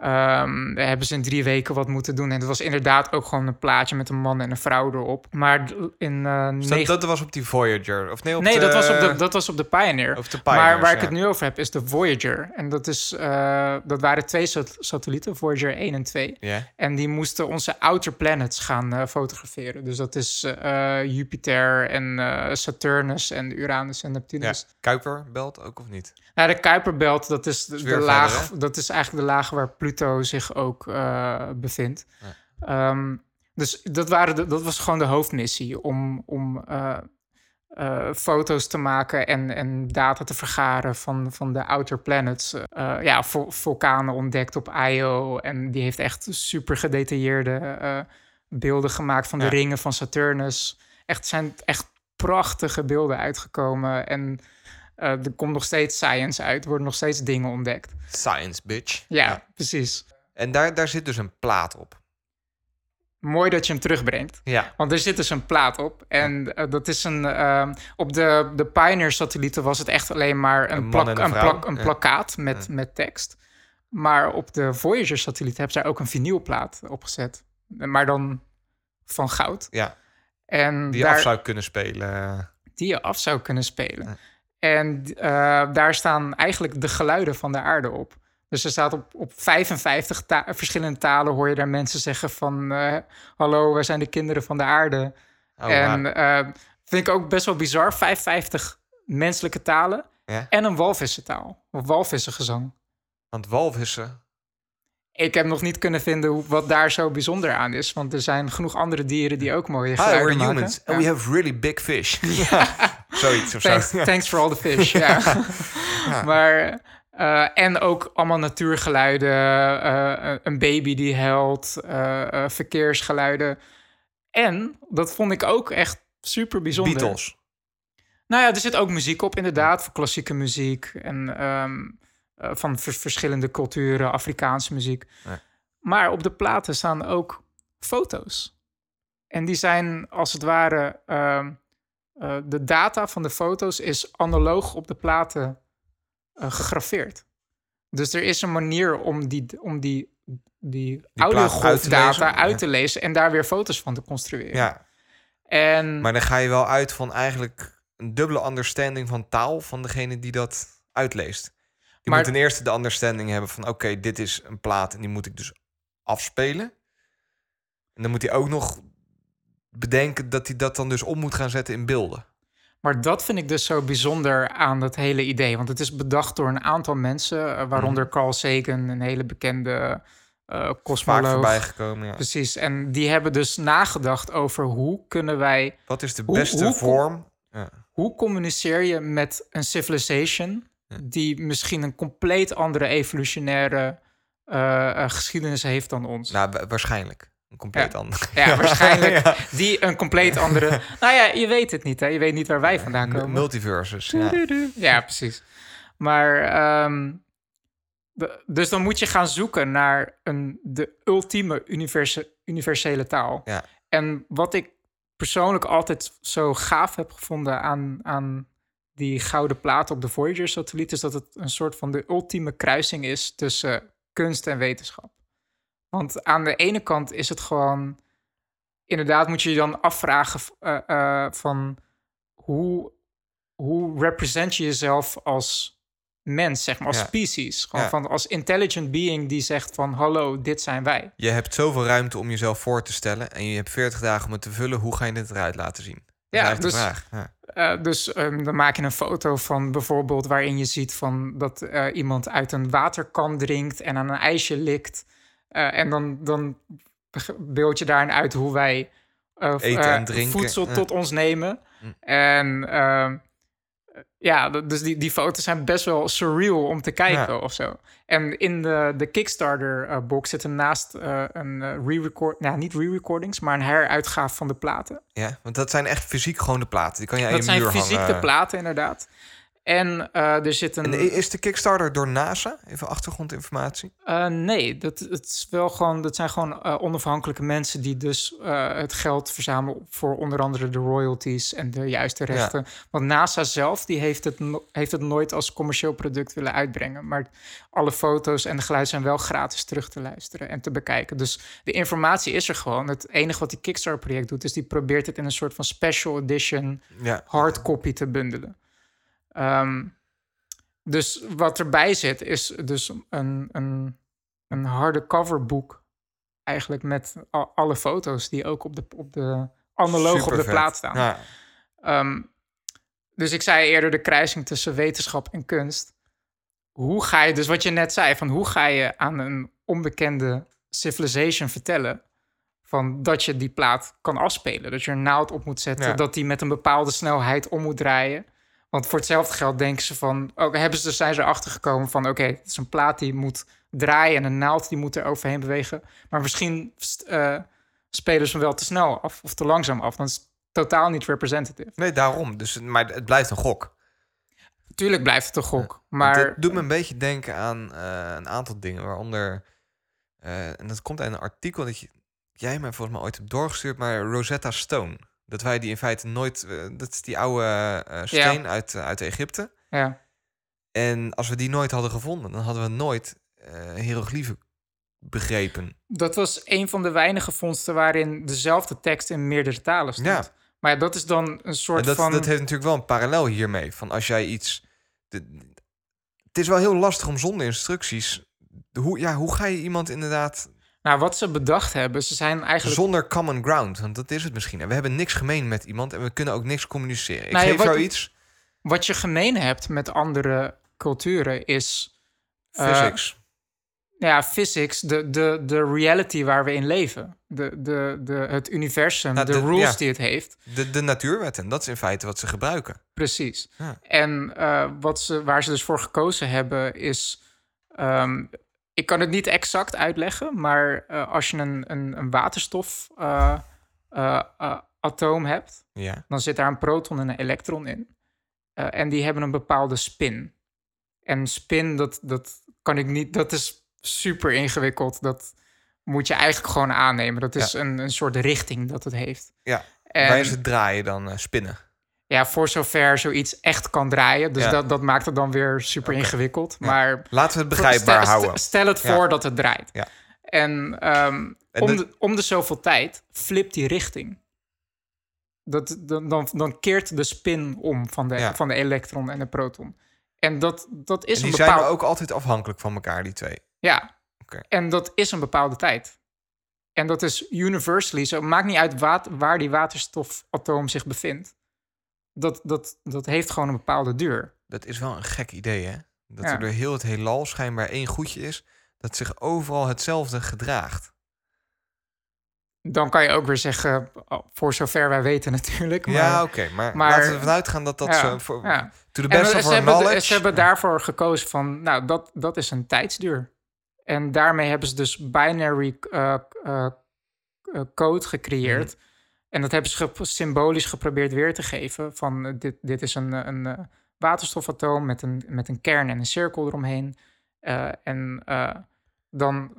Speaker 6: eh, Ehm, daar hebben ze in drie weken wat moeten doen. En het was inderdaad ook gewoon een plaatje met een man en een vrouw erop. Maar in
Speaker 5: Dus
Speaker 6: negen-
Speaker 5: dat, dat was op die Voyager. Of nee, op
Speaker 6: Nee,
Speaker 5: de,
Speaker 6: dat was, op de, dat was op de Pioneer.
Speaker 5: Of de
Speaker 6: maar waar ik
Speaker 5: ja.
Speaker 6: het nu over heb, is de Voyager. En dat, is, eh, dat waren twee sat- satellieten, Voyager 1 en 2.
Speaker 5: Ja.
Speaker 6: En die moesten onze outer planets gaan eh, fotograferen. Dus dat is Jupiter en Saturnus en Uranus en
Speaker 5: ja.
Speaker 6: Neptunus.
Speaker 5: Kuiperbelt ook of niet?
Speaker 6: Nou, de Kuiperbelt, dat is de,
Speaker 5: Is
Speaker 6: de
Speaker 5: weer
Speaker 6: laag.
Speaker 5: verder,
Speaker 6: dat is eigenlijk de laag waar Pluto zich ook eh, bevindt. Ehm, dus dat, waren de, dat was gewoon de hoofdmissie om, om eh, eh, foto's te maken en, en data te vergaren van, van de outer planets. Eh, ja, vul- vulkanen ontdekt op Io en die heeft echt super gedetailleerde beelden gemaakt van de
Speaker 5: Ja.
Speaker 6: ringen van Saturnus. Echt zijn echt prachtige beelden uitgekomen en eh, er komt nog steeds science uit, er worden nog steeds dingen ontdekt.
Speaker 5: Science, bitch.
Speaker 6: Ja, precies.
Speaker 5: En daar, daar zit dus een plaat op.
Speaker 6: Mooi dat je hem terugbrengt.
Speaker 5: Ja.
Speaker 6: Want er zit dus een plaat op. En eh, dat is een. ehm, op de, de Pioneer-satellieten was het echt alleen maar
Speaker 5: Een
Speaker 6: plak,
Speaker 5: en een
Speaker 6: plak, een
Speaker 5: Ja.
Speaker 6: plakkaat met, met tekst. Maar op de Voyager-satellieten hebben daar ook een vinylplaat opgezet. Maar dan van goud.
Speaker 5: Ja.
Speaker 6: En
Speaker 5: Die je
Speaker 6: daar,
Speaker 5: af zou kunnen spelen.
Speaker 6: die je af zou kunnen spelen. En eh, daar staan eigenlijk de geluiden van de aarde op. Dus er staat op, op 55 ta- verschillende talen hoor je daar mensen zeggen van... eh, hallo, wij zijn de kinderen van de aarde.
Speaker 5: Oh,
Speaker 6: en eh, vind ik ook best wel bizar. 55 menselijke talen
Speaker 5: Ja.
Speaker 6: en een walvissentaal. Of walvissengezang.
Speaker 5: Want walvissen...
Speaker 6: Ik heb nog niet kunnen vinden hoe, wat daar zo bijzonder aan is. Want er zijn genoeg andere dieren die ook mooie
Speaker 5: Hi,
Speaker 6: geluiden
Speaker 5: we're
Speaker 6: maken.
Speaker 5: humans.
Speaker 6: Ja.
Speaker 5: And we have really big fish. *laughs* Ja. Zoiets of
Speaker 6: Thanks,
Speaker 5: zo.
Speaker 6: thanks for all the fish. *laughs* ja. Maar, eh, en ook allemaal natuurgeluiden. eh, een baby die huilt. eh, eh, verkeersgeluiden. En, dat vond ik ook echt super bijzonder.
Speaker 5: Beatles.
Speaker 6: Nou ja, er zit ook muziek op, inderdaad. Voor klassieke muziek. En ehm, eh, van vers- verschillende culturen, Afrikaanse muziek.
Speaker 5: Ja.
Speaker 6: Maar op de platen staan ook foto's. En die zijn als het ware. Eh, de data van de foto's is analoog op de platen eh, gegraveerd. Dus er is een manier om die, om die, die,
Speaker 5: plaat uit te lezen,
Speaker 6: uit
Speaker 5: ja.
Speaker 6: te lezen en daar weer foto's van te construeren.
Speaker 5: Ja.
Speaker 6: En
Speaker 5: Maar dan ga je wel uit van eigenlijk een dubbele understanding van taal van degene die dat uitleest. Die
Speaker 6: Maar-
Speaker 5: moet ten eerste de understanding hebben van oké, dit is een plaat en die moet ik dus afspelen. En dan moet hij ook nog bedenken dat hij dat dan dus om moet gaan zetten in beelden.
Speaker 6: Maar dat vind ik dus zo bijzonder aan dat hele idee. Want het is bedacht door een aantal mensen, eh, waaronder Carl Sagan, een hele bekende eh
Speaker 5: Vaak
Speaker 6: cosmoloog.
Speaker 5: voorbij gekomen. Ja.
Speaker 6: Precies. En die hebben dus nagedacht over hoe kunnen wij,
Speaker 5: Wat is de beste
Speaker 6: hoe-
Speaker 5: vorm? Ja.
Speaker 6: hoe communiceer je met een civilization die misschien een compleet andere evolutionaire eh, eh, geschiedenis heeft dan ons.
Speaker 5: Nou, wa- waarschijnlijk. Een compleet
Speaker 6: Ja.
Speaker 5: ander. *laughs*
Speaker 6: Ja, waarschijnlijk
Speaker 5: Ja.
Speaker 6: die een compleet andere. nou ja, je weet het niet, hè? Je weet niet waar wij vandaan komen.
Speaker 5: Multiverses. Ja.
Speaker 6: Ja, precies. Maar ehm, de- dus dan moet je gaan zoeken naar een, de ultieme universe, universele taal.
Speaker 5: Ja.
Speaker 6: En wat ik persoonlijk altijd zo gaaf heb gevonden aan, aan die gouden plaat op de Voyager-satelliet, is dat het een soort van de ultieme kruising is tussen kunst en wetenschap. Want aan de ene kant is het gewoon. Inderdaad, moet je je dan afvragen eh, eh, van hoe, hoe represent je jezelf als mens, zeg maar, als
Speaker 5: Ja.
Speaker 6: species. Gewoon
Speaker 5: Ja.
Speaker 6: van als intelligent being die zegt van hallo, dit zijn wij.
Speaker 5: Je hebt zoveel ruimte om jezelf voor te stellen. En je hebt 40 dagen om het te vullen. Hoe ga je dit eruit laten zien? Dat
Speaker 6: Ja, dus-.
Speaker 5: Ja.
Speaker 6: Eh, dus ehm, dan maak je een foto van bijvoorbeeld waarin je ziet van dat iemand uit een waterkan drinkt en aan een ijsje likt. Eh, en dan, dan beeld je daarin uit hoe wij eh,
Speaker 5: Eten
Speaker 6: eh,
Speaker 5: en drinken,
Speaker 6: voedsel
Speaker 5: ja.
Speaker 6: tot ons nemen.
Speaker 5: Hm.
Speaker 6: En ehm, ja, dus die, die foto's zijn best wel surreal om te kijken
Speaker 5: Ja.
Speaker 6: of zo. En in de, de Kickstarter-box zit er naast een re-record, nou niet re-recordings, maar een heruitgave van de platen.
Speaker 5: ja, want dat zijn echt fysiek gewoon de platen. Die kan je aan
Speaker 6: Dat
Speaker 5: je
Speaker 6: zijn
Speaker 5: muur
Speaker 6: fysiek
Speaker 5: hangen.
Speaker 6: de platen, inderdaad. En eh, er zit een...
Speaker 5: En is de Kickstarter door NASA? Even achtergrondinformatie.
Speaker 6: Eh, nee, dat, het is wel gewoon, dat zijn gewoon eh, onafhankelijke mensen die dus het geld verzamelen voor onder andere de royalties en de juiste
Speaker 5: Ja.
Speaker 6: rechten. Want NASA zelf die heeft, het no- heeft het nooit als commercieel product willen uitbrengen. Maar alle foto's en de geluid zijn wel gratis terug te luisteren en te bekijken. Dus de informatie is er gewoon. Het enige wat die Kickstarter-project doet, is die probeert het in een soort van special edition
Speaker 5: Ja.
Speaker 6: hardcopy te bundelen. Ehm, dus wat erbij zit, is dus een, een, een harde coverboek. Eigenlijk met al- alle foto's die ook op de, op de analoog op de plaat staan.
Speaker 5: Ja.
Speaker 6: Ehm, dus ik zei eerder de kruising tussen wetenschap en kunst. Hoe ga je, dus wat je net zei, van hoe ga je aan een onbekende civilization vertellen van dat je die plaat kan afspelen, dat je er een naald op moet zetten,
Speaker 5: Ja.
Speaker 6: dat die met een bepaalde snelheid om moet draaien. Want voor hetzelfde geld denken ze van, ook hebben ze, zijn ze erachter gekomen van, oké, het is een plaat die moet draaien en een naald die moet er overheen bewegen. Maar misschien eh, spelen ze hem wel te snel af of te langzaam af. Dan is het totaal niet representative.
Speaker 5: Nee, daarom. Dus, het- maar het blijft een gok.
Speaker 6: Tuurlijk blijft het een gok, maar
Speaker 5: Dit doet me een beetje denken aan eh, een aantal dingen, waaronder... eh, en dat komt uit een artikel dat je, jij mij volgens mij ooit hebt doorgestuurd, maar Rosetta Stone. Dat wij die in feite nooit... eh, dat is die oude eh, steen uit, eh, uit Egypte.
Speaker 6: ja,
Speaker 5: En als we die nooit hadden gevonden, dan hadden we nooit hieroglyphen begrepen.
Speaker 6: dat was een van de weinige vondsten waarin dezelfde tekst in meerdere talen stond.
Speaker 5: Ja.
Speaker 6: Maar dat is dan een soort
Speaker 5: dat,
Speaker 6: van...
Speaker 5: dat heeft natuurlijk wel een parallel hiermee. Van als jij iets. de- het is wel heel lastig om zonder instructies. Hoe, ja, hoe ga je iemand inderdaad.
Speaker 6: Nou, wat ze bedacht hebben, ze zijn eigenlijk...
Speaker 5: Zonder common ground. Want dat is het misschien. En we hebben niks gemeen met iemand. En we kunnen ook niks communiceren. Ik
Speaker 6: Nou
Speaker 5: geef
Speaker 6: wat-
Speaker 5: jou iets.
Speaker 6: Wat je gemeen hebt met andere culturen is... eh,
Speaker 5: Physics.
Speaker 6: ja, physics, de, de, de reality waar we in leven. De, de, de, het universum,
Speaker 5: Nou,
Speaker 6: de,
Speaker 5: de-
Speaker 6: rules
Speaker 5: ja.
Speaker 6: die het heeft.
Speaker 5: de, de natuurwetten. Dat is in feite wat ze gebruiken.
Speaker 6: Precies.
Speaker 5: Ja.
Speaker 6: En eh, wat ze, waar ze dus voor gekozen hebben is... ehm, ik kan het niet exact uitleggen, maar eh, als je een, een, een waterstofatoom atoom hebt...
Speaker 5: Ja.
Speaker 6: dan zit daar een proton en een elektron in. Eh, en die hebben een bepaalde spin. En spin, dat, dat kan ik niet... Dat is super ingewikkeld. Dat moet je eigenlijk gewoon aannemen. Dat is een, een soort richting dat het heeft.
Speaker 5: Ja.
Speaker 6: En-
Speaker 5: Waar is het draaien dan? eh, spinnen.
Speaker 6: Ja, voor zover zoiets echt kan draaien. Dus
Speaker 5: Ja.
Speaker 6: dat, dat maakt het dan weer super ingewikkeld.
Speaker 5: Ja.
Speaker 6: Maar
Speaker 5: Laten we het begrijpbaar
Speaker 6: stel,
Speaker 5: houden.
Speaker 6: Stel het
Speaker 5: Ja.
Speaker 6: voor dat het draait.
Speaker 5: Ja.
Speaker 6: En, ehm,
Speaker 5: En
Speaker 6: om,
Speaker 5: de-
Speaker 6: de, om de zoveel tijd flipt die richting. Dat, dan, dan, dan keert de spin om van de, van de elektron en de proton. En dat, dat is
Speaker 5: En
Speaker 6: een
Speaker 5: die
Speaker 6: bepaalde...
Speaker 5: zijn ook altijd afhankelijk van elkaar, die twee.
Speaker 6: Ja.
Speaker 5: Oké.
Speaker 6: En dat is een bepaalde tijd. En dat is universally zo. Maakt niet uit wat, waar die waterstofatoom zich bevindt. Dat, dat, dat heeft gewoon een bepaalde duur.
Speaker 5: Dat is wel een gek idee, hè? Dat
Speaker 6: Ja.
Speaker 5: er door heel het heelal schijnbaar één goedje is... dat zich overal hetzelfde gedraagt.
Speaker 6: Dan kan je ook weer zeggen, oh, voor zover wij weten natuurlijk. Maar,
Speaker 5: ja, oké. maar,
Speaker 6: maar-
Speaker 5: laten we ervan uitgaan dat dat
Speaker 6: Ja,
Speaker 5: zo... Voor,
Speaker 6: ja.
Speaker 5: To the
Speaker 6: En
Speaker 5: best
Speaker 6: ze,
Speaker 5: of our
Speaker 6: hebben, ze hebben daarvoor gekozen van, nou, dat, dat is een tijdsduur. En daarmee hebben ze dus binary eh, eh, code gecreëerd.
Speaker 5: Mhm.
Speaker 6: En dat hebben ze ge- symbolisch geprobeerd weer te geven. Van eh, dit, dit is een, eh, een eh, waterstofatoom met een, met een kern en een cirkel eromheen. En eh, dan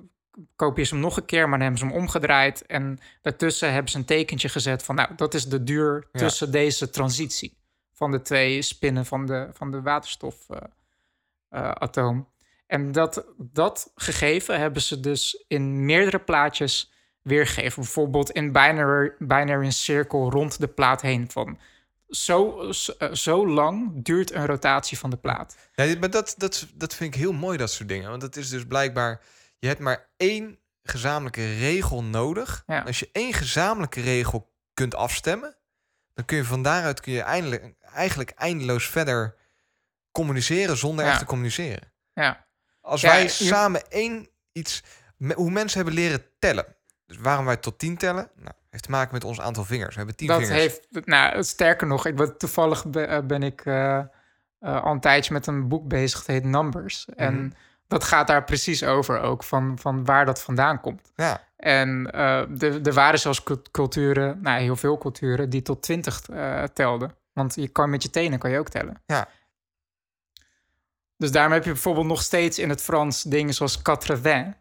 Speaker 6: kopieer ze hem nog een keer, maar dan hebben ze hem omgedraaid. En daartussen hebben ze een tekentje gezet van, nou, dat is de duur
Speaker 5: Ja.
Speaker 6: tussen deze transitie van de twee spinnen van de, van de waterstofatoom. en dat, dat gegeven hebben ze dus in meerdere plaatjes weergegeven. Bijvoorbeeld in binary, binary een cirkel rond de plaat heen van... Zo, zo, eh, zo lang duurt een rotatie van de plaat.
Speaker 5: Ja, maar dat, dat, dat vind ik heel mooi, dat soort dingen. Want het is dus blijkbaar... Je hebt maar één gezamenlijke regel nodig.
Speaker 6: Ja.
Speaker 5: Als je één gezamenlijke regel kunt afstemmen... dan kun je van daaruit kun je eindelijk, eigenlijk eindeloos verder communiceren... zonder
Speaker 6: Ja.
Speaker 5: echt te communiceren.
Speaker 6: Ja,
Speaker 5: Als wij
Speaker 6: je-
Speaker 5: samen één iets... Hoe mensen hebben leren tellen. Dus waarom wij tot tien tellen? Nou, heeft te maken met ons aantal vingers. We hebben tien
Speaker 6: dat
Speaker 5: vingers.
Speaker 6: heeft... Nou, sterker nog, ik, toevallig eh, ben ik eh, eh, al een tijdje met een boek bezig. Het heet Numbers.
Speaker 5: Mhm.
Speaker 6: En dat gaat daar precies over ook, van, van waar dat vandaan komt.
Speaker 5: Ja,
Speaker 6: En er, er waren zelfs cult- culturen, nou heel veel culturen, die tot 20 eh, telden. Want je kan met je tenen kan je ook tellen.
Speaker 5: Ja.
Speaker 6: Dus daarom heb je bijvoorbeeld nog steeds in het Frans dingen zoals quatre-vingts.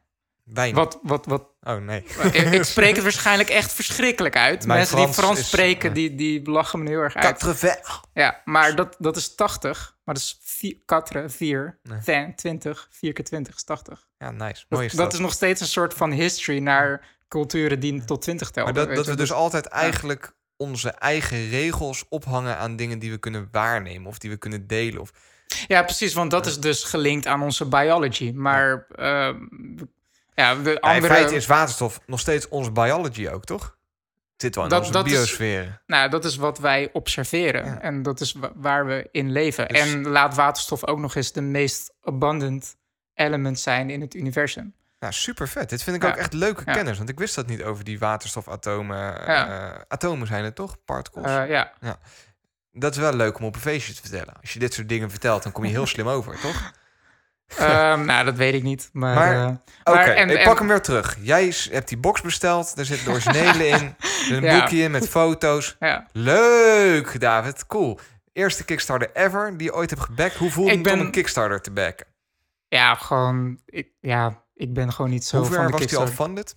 Speaker 5: Wijn.
Speaker 6: Wat, wat, wat,
Speaker 5: Oh, nee.
Speaker 6: ik, ik *laughs* spreek het waarschijnlijk echt verschrikkelijk uit.
Speaker 5: Mijn
Speaker 6: Mensen die
Speaker 5: Frans is-
Speaker 6: spreken,
Speaker 5: ja.
Speaker 6: die, die lachen me heel erg uit. Ja, maar dat, dat is 80. Maar dat is 4, 4, 4,
Speaker 5: Nee.
Speaker 6: 20, 20, 4 keer 20 is 80.
Speaker 5: Ja, nice.
Speaker 6: Dat,
Speaker 5: Mooie
Speaker 6: dat
Speaker 5: stad.
Speaker 6: is nog steeds een soort van history naar culturen die tot 20 telden.
Speaker 5: Maar dat, dat we dus altijd eigenlijk onze eigen regels ophangen aan dingen die we kunnen waarnemen of die we kunnen delen. Of,
Speaker 6: Ja, precies, want dat is dus gelinkt aan onze biology. Maar ehm, ja, de
Speaker 5: Ja, in
Speaker 6: andere...
Speaker 5: feite is waterstof nog steeds onze biology ook, toch? Zit wel in
Speaker 6: Dat- is-
Speaker 5: biosfeer.
Speaker 6: Nou, dat is wat wij observeren.
Speaker 5: Ja.
Speaker 6: En dat is wa- waar we in leven.
Speaker 5: Dus-
Speaker 6: En laat waterstof ook nog eens de meest abundant element zijn in het universum.
Speaker 5: Ja, super vet. Dit vind ik
Speaker 6: Ja.
Speaker 5: ook echt leuke
Speaker 6: Ja.
Speaker 5: kennis, want ik wist dat niet over die waterstofatomen. Eh, atomen zijn het toch? Particles.
Speaker 6: Eh, ja.
Speaker 5: dat is wel leuk om op een feestje te vertellen. Als je dit soort dingen vertelt, dan kom je heel slim over, toch? *laughs*
Speaker 6: Ehm, *laughs* nou, dat weet ik niet. Maar,
Speaker 5: Maar-
Speaker 6: eh, en-
Speaker 5: ik
Speaker 6: en-
Speaker 5: pak hem weer terug. Jij hebt die box besteld, daar zitten de originele in. Er *laughs* een
Speaker 6: Ja.
Speaker 5: boekje in met foto's.
Speaker 6: ja.
Speaker 5: Leuk, David. Cool. Eerste Kickstarter ever die je ooit hebt gebackt. Hoe voelde het om
Speaker 6: ben-
Speaker 5: een Kickstarter te backen?
Speaker 6: ja, gewoon... Ik, ja, ik ben gewoon niet zo
Speaker 5: Hoe
Speaker 6: van
Speaker 5: ver was die al funded?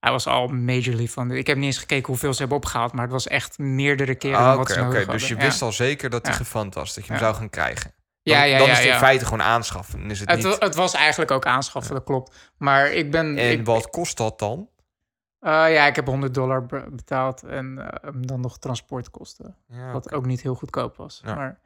Speaker 6: Hij was al majorly van... Ik heb niet eens gekeken hoeveel ze hebben opgehaald... maar het was echt meerdere keren
Speaker 5: Ah,
Speaker 6: dan wat ze
Speaker 5: Dus je wist
Speaker 6: Ja.
Speaker 5: al zeker dat
Speaker 6: Ja.
Speaker 5: gefund was, dat je hem zou gaan krijgen. Dan,
Speaker 6: Ja, ja,
Speaker 5: dan
Speaker 6: ja,
Speaker 5: is het in feite gewoon aanschaffen. Is het,
Speaker 6: Het,
Speaker 5: niet...
Speaker 6: het was eigenlijk ook aanschaffen, dat klopt. Maar ik ben...
Speaker 5: En
Speaker 6: ik,
Speaker 5: wat kost dat dan?
Speaker 6: eh, ja, ik heb 100 dollar be- betaald en eh, dan nog transportkosten. Wat ook niet heel goedkoop was. Maar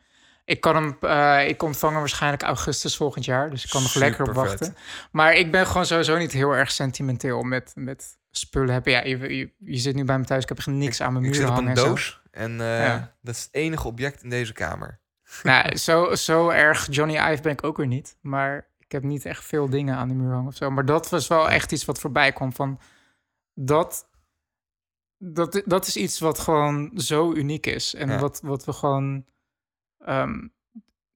Speaker 6: ik kan hem, eh, ik ontvang hem waarschijnlijk augustus volgend jaar. Dus ik kan nog lekker op wachten. Maar ik ben gewoon sowieso niet heel erg sentimenteel met, met spullen hebben. Ja, je, je, je zit nu bij me thuis. Ik heb echt niks aan mijn
Speaker 5: Ik
Speaker 6: muur
Speaker 5: zit op een doos en
Speaker 6: Ja.
Speaker 5: dat is het enige object in deze kamer. *laughs*
Speaker 6: Nou, zo, zo erg Johnny Ive ben ik ook weer niet. Maar ik heb niet echt veel dingen aan de muur hangen of zo. Maar dat was wel echt iets wat voorbij kwam van... Dat, dat, dat is iets wat gewoon zo uniek is. En
Speaker 5: Ja.
Speaker 6: wat, wat we gewoon ehm,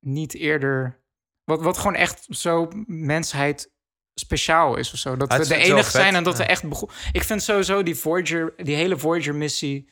Speaker 6: niet eerder... Wat, wat gewoon echt zo mensheid speciaal is of zo. Dat we de enige zijn en dat we echt... bego- Ik vind sowieso die Voyager, die hele Voyager-missie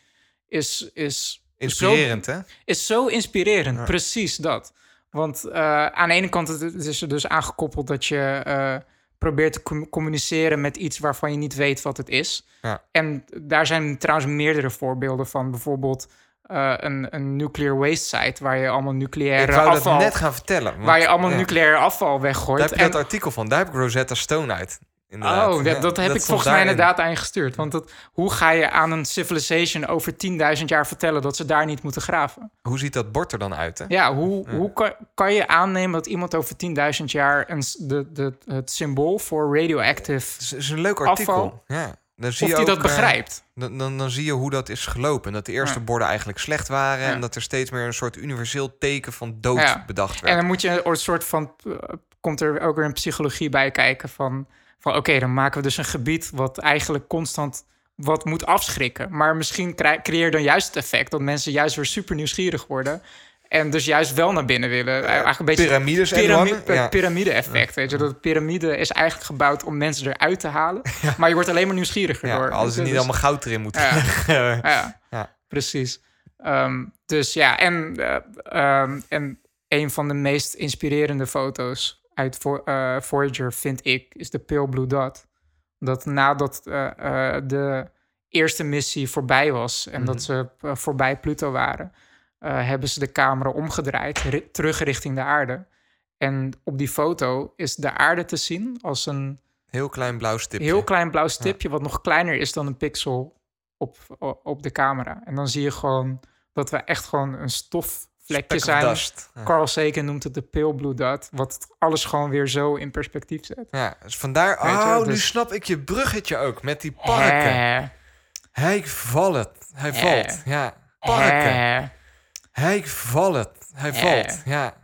Speaker 6: is... is
Speaker 5: Inspirerend, hè?
Speaker 6: is zo inspirerend.
Speaker 5: Ja.
Speaker 6: Precies dat. Want eh, aan de ene kant het, is er dus aangekoppeld dat je eh, probeert te com- communiceren met iets waarvan je niet weet wat het is.
Speaker 5: Ja.
Speaker 6: En daar zijn trouwens meerdere voorbeelden van. Bijvoorbeeld eh, een, een nuclear waste site waar je allemaal
Speaker 5: Ik
Speaker 6: nucleaire
Speaker 5: wou
Speaker 6: afval,
Speaker 5: dat net gaan vertellen. want-
Speaker 6: waar je allemaal
Speaker 5: ja,
Speaker 6: nucleair afval
Speaker 5: Daar
Speaker 6: weggooit.
Speaker 5: heb je
Speaker 6: En-
Speaker 5: dat artikel van. Daar heb ik Rosetta Stone uit. Inderdaad.
Speaker 6: Oh, dat, dat heb ik volgens mij inderdaad aan je gestuurd. Want dat, hoe ga je aan een civilization over 10.000 jaar vertellen dat ze daar niet moeten graven?
Speaker 5: Hoe ziet dat bord er dan uit, hè?
Speaker 6: Ja, hoe,
Speaker 5: Ja.
Speaker 6: hoe kan, kan je aannemen dat iemand over 10.000 jaar een, de, de, het symbool voor radioactive,
Speaker 5: Het is, is een leuk artikel.
Speaker 6: Afval.
Speaker 5: Ja. Dan zie
Speaker 6: of
Speaker 5: je
Speaker 6: die dat
Speaker 5: eh,
Speaker 6: begrijpt?
Speaker 5: dan, dan, dan zie je hoe dat is gelopen. Dat de eerste
Speaker 6: Ja.
Speaker 5: borden eigenlijk slecht waren. En dat er steeds meer een soort universeel teken van dood bedacht werd.
Speaker 6: En dan moet je een soort van, eh, komt er ook weer een psychologie bij kijken van, van oké, dan maken we dus een gebied wat eigenlijk constant wat moet afschrikken. Maar misschien creëer dan juist het effect dat mensen juist weer super nieuwsgierig worden. En dus juist wel naar binnen willen. Eigenlijk een beetje
Speaker 5: hangen. Ja.
Speaker 6: piramide-effect, weet je. Dat de piramide is eigenlijk gebouwd om mensen eruit te halen. *laughs* Maar je wordt alleen maar nieuwsgieriger
Speaker 5: Ja,
Speaker 6: door.
Speaker 5: hadden ze
Speaker 6: Dus-
Speaker 5: niet allemaal goud erin moeten
Speaker 6: Ja.
Speaker 5: leggen. *laughs*
Speaker 6: Ja,
Speaker 5: Ja.
Speaker 6: precies. Ehm, dus ja, en, eh, ehm, en een van de meest inspirerende foto's uit Vo- eh, Voyager, vind ik, is de Pale Blue Dot. Dat nadat eh, eh, de eerste missie voorbij was en
Speaker 5: Mhm.
Speaker 6: dat ze eh, voorbij Pluto waren, hebben ze de camera omgedraaid, ri- terug richting de aarde. En op die foto is de aarde te zien als een
Speaker 5: Heel klein blauw stipje.
Speaker 6: heel klein blauw stipje, wat nog kleiner is dan een pixel op, op de camera. En dan zie je gewoon dat we echt gewoon een stofvlekje
Speaker 5: Of
Speaker 6: zijn.
Speaker 5: Ja.
Speaker 6: Carl Sagan noemt het de pale blue dot, wat alles gewoon weer zo in perspectief zet.
Speaker 5: Ja, dus vandaar...
Speaker 6: Weet je,
Speaker 5: oh, nu
Speaker 6: dus-
Speaker 5: snap ik je bruggetje ook. Met die parken. Hij valt. Hij valt. Ja. Parken. Hij valt. Hij valt. Ja.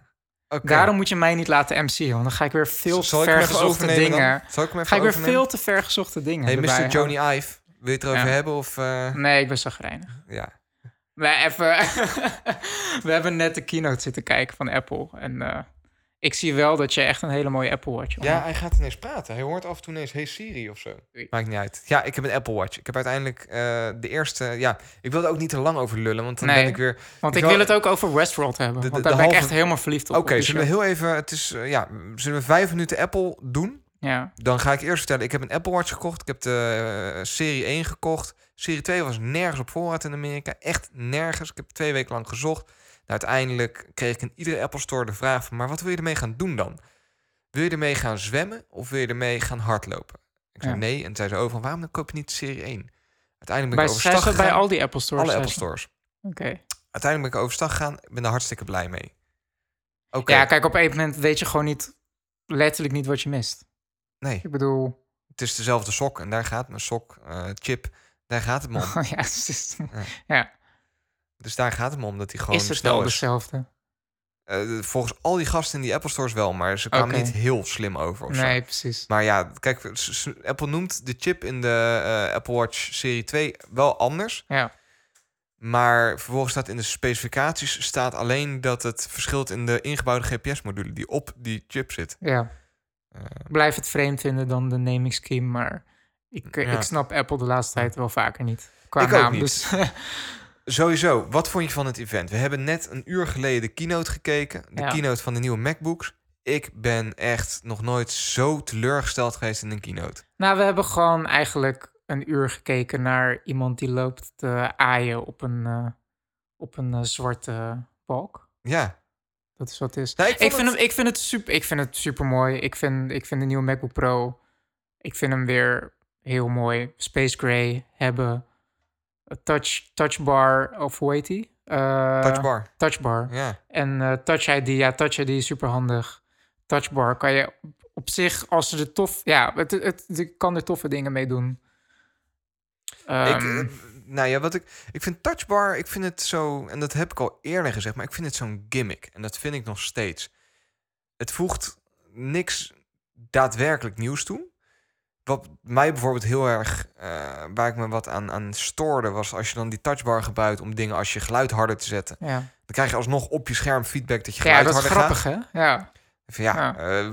Speaker 5: Oké.
Speaker 6: Daarom moet je mij niet laten MC'en, want dan ga ik weer veel te vergezochte
Speaker 5: overnemen dan?
Speaker 6: dingen.
Speaker 5: Zal ik hem
Speaker 6: Ga ik weer
Speaker 5: overnemen?
Speaker 6: veel te vergezochte dingen.
Speaker 5: Hey, Mr. Johnny Ive. Wil je het erover
Speaker 6: Ja.
Speaker 5: hebben? Of, eh,
Speaker 6: Nee, ik ben zagrijnig.
Speaker 5: ja.
Speaker 6: We, even, *laughs* we hebben net de keynote zitten kijken van Apple. En eh, ik zie wel dat je echt een hele mooie Apple Watch
Speaker 5: Ja, hij gaat ineens praten. Hij hoort af en toe ineens Hey Siri of zo. Maakt niet uit. Ja, ik heb een Apple Watch. Ik heb uiteindelijk eh, de eerste... Ja, ik wilde ook niet te lang over lullen, want dan
Speaker 6: Nee.
Speaker 5: ben ik weer...
Speaker 6: Want
Speaker 5: Ik
Speaker 6: ik
Speaker 5: wil-
Speaker 6: wil het ook over Westworld hebben.
Speaker 5: De- de-
Speaker 6: want
Speaker 5: de
Speaker 6: daar ben ik echt helemaal verliefd op.
Speaker 5: Oké, zullen we heel even... Het is, eh, ja, zullen we vijf minuten Apple doen?
Speaker 6: Ja,
Speaker 5: Dan ga ik eerst vertellen. Ik heb een Apple Watch gekocht. Ik heb de serie 1 gekocht. Serie 2 was nergens op voorraad in Amerika. Echt nergens. Ik heb twee weken lang gezocht. Nou, uiteindelijk kreeg ik in iedere Apple Store de vraag van... maar wat wil je ermee gaan doen dan? Wil je ermee gaan zwemmen of wil je ermee gaan hardlopen? Ik zei
Speaker 6: Ja.
Speaker 5: nee. En zei ze over van waarom dan koop je niet serie 1? Uiteindelijk ben ik overstag
Speaker 6: staat bij
Speaker 5: gegaan.
Speaker 6: al die Apple stores.
Speaker 5: Alle Apple. Stores.
Speaker 6: Oké.
Speaker 5: Uiteindelijk ben ik overstag gegaan. Ik ben er hartstikke blij mee. Oké.
Speaker 6: Ja, kijk, op een moment weet je gewoon niet, letterlijk niet wat je mist.
Speaker 5: Nee,
Speaker 6: Ik bedoel,
Speaker 5: het is dezelfde sok. En daar gaat mijn sok, eh, chip, daar gaat het om. *laughs*
Speaker 6: ja, het is,
Speaker 5: Ja.
Speaker 6: ja.
Speaker 5: Dus daar gaat het om dat hij gewoon
Speaker 6: is het
Speaker 5: snel
Speaker 6: wel
Speaker 5: is.
Speaker 6: dezelfde?
Speaker 5: Eh, volgens al die gasten in die Apple Stores wel, maar ze kwamen niet heel slim over. Of zo.
Speaker 6: Nee, precies.
Speaker 5: Maar ja, kijk, Apple noemt de chip in de eh, Apple Watch Serie 2 wel anders.
Speaker 6: Ja,
Speaker 5: Maar vervolgens staat in de specificaties staat alleen dat het verschilt in de ingebouwde GPS-module die op die chip zit.
Speaker 6: ja.
Speaker 5: Eh,
Speaker 6: Blijf het vreemd vinden dan de naming scheme, maar ik, eh,
Speaker 5: Ja.
Speaker 6: ik snap Apple de laatste tijd wel vaker niet. Qua
Speaker 5: Ik ook
Speaker 6: naam,
Speaker 5: niet.
Speaker 6: Dus, *laughs* *laughs*
Speaker 5: sowieso, wat vond je van het event? We hebben net een uur geleden de keynote gekeken. De
Speaker 6: Ja.
Speaker 5: keynote van de nieuwe MacBooks. Ik ben echt nog nooit zo teleurgesteld geweest in een keynote.
Speaker 6: nou, we hebben gewoon eigenlijk een uur gekeken naar iemand die loopt te aaien op een, eh, op een eh, zwarte balk.
Speaker 5: Ja.
Speaker 6: Dat is wat het is.
Speaker 5: Nou,
Speaker 6: Ik vind, hem, ik, vind het super, ik vind het super mooi. Ik vind, ik vind de nieuwe MacBook Pro. Ik vind hem weer heel mooi. Space Gray hebben. Touch, touchbar, of hoe heet die? Eh,
Speaker 5: Touchbar.
Speaker 6: Touchbar.
Speaker 5: Ja.
Speaker 6: En eh, Touch ID, ja, Touch ID is super handig. Touchbar kan je op- zich, als ze er tof... Ja, het, het, kan er toffe dingen mee doen.
Speaker 5: ik,
Speaker 6: Ehm,
Speaker 5: eh, nou ja, wat ik, ik vind touchbar, ik vind het zo, en dat heb ik al eerder gezegd, maar ik vind het zo'n gimmick. En dat vind ik nog steeds. Het voegt niks daadwerkelijk nieuws toe. Wat mij bijvoorbeeld heel erg, eh, waar ik me wat aan, aan stoorde, was als je dan die touchbar gebruikt om dingen als je geluid harder te zetten.
Speaker 6: ja,
Speaker 5: Dan krijg je alsnog op je scherm feedback dat je
Speaker 6: ja
Speaker 5: geluid
Speaker 6: dat is grappig,
Speaker 5: gaat.
Speaker 6: hè? Ja.
Speaker 5: Van ja,
Speaker 6: Ja.
Speaker 5: eh,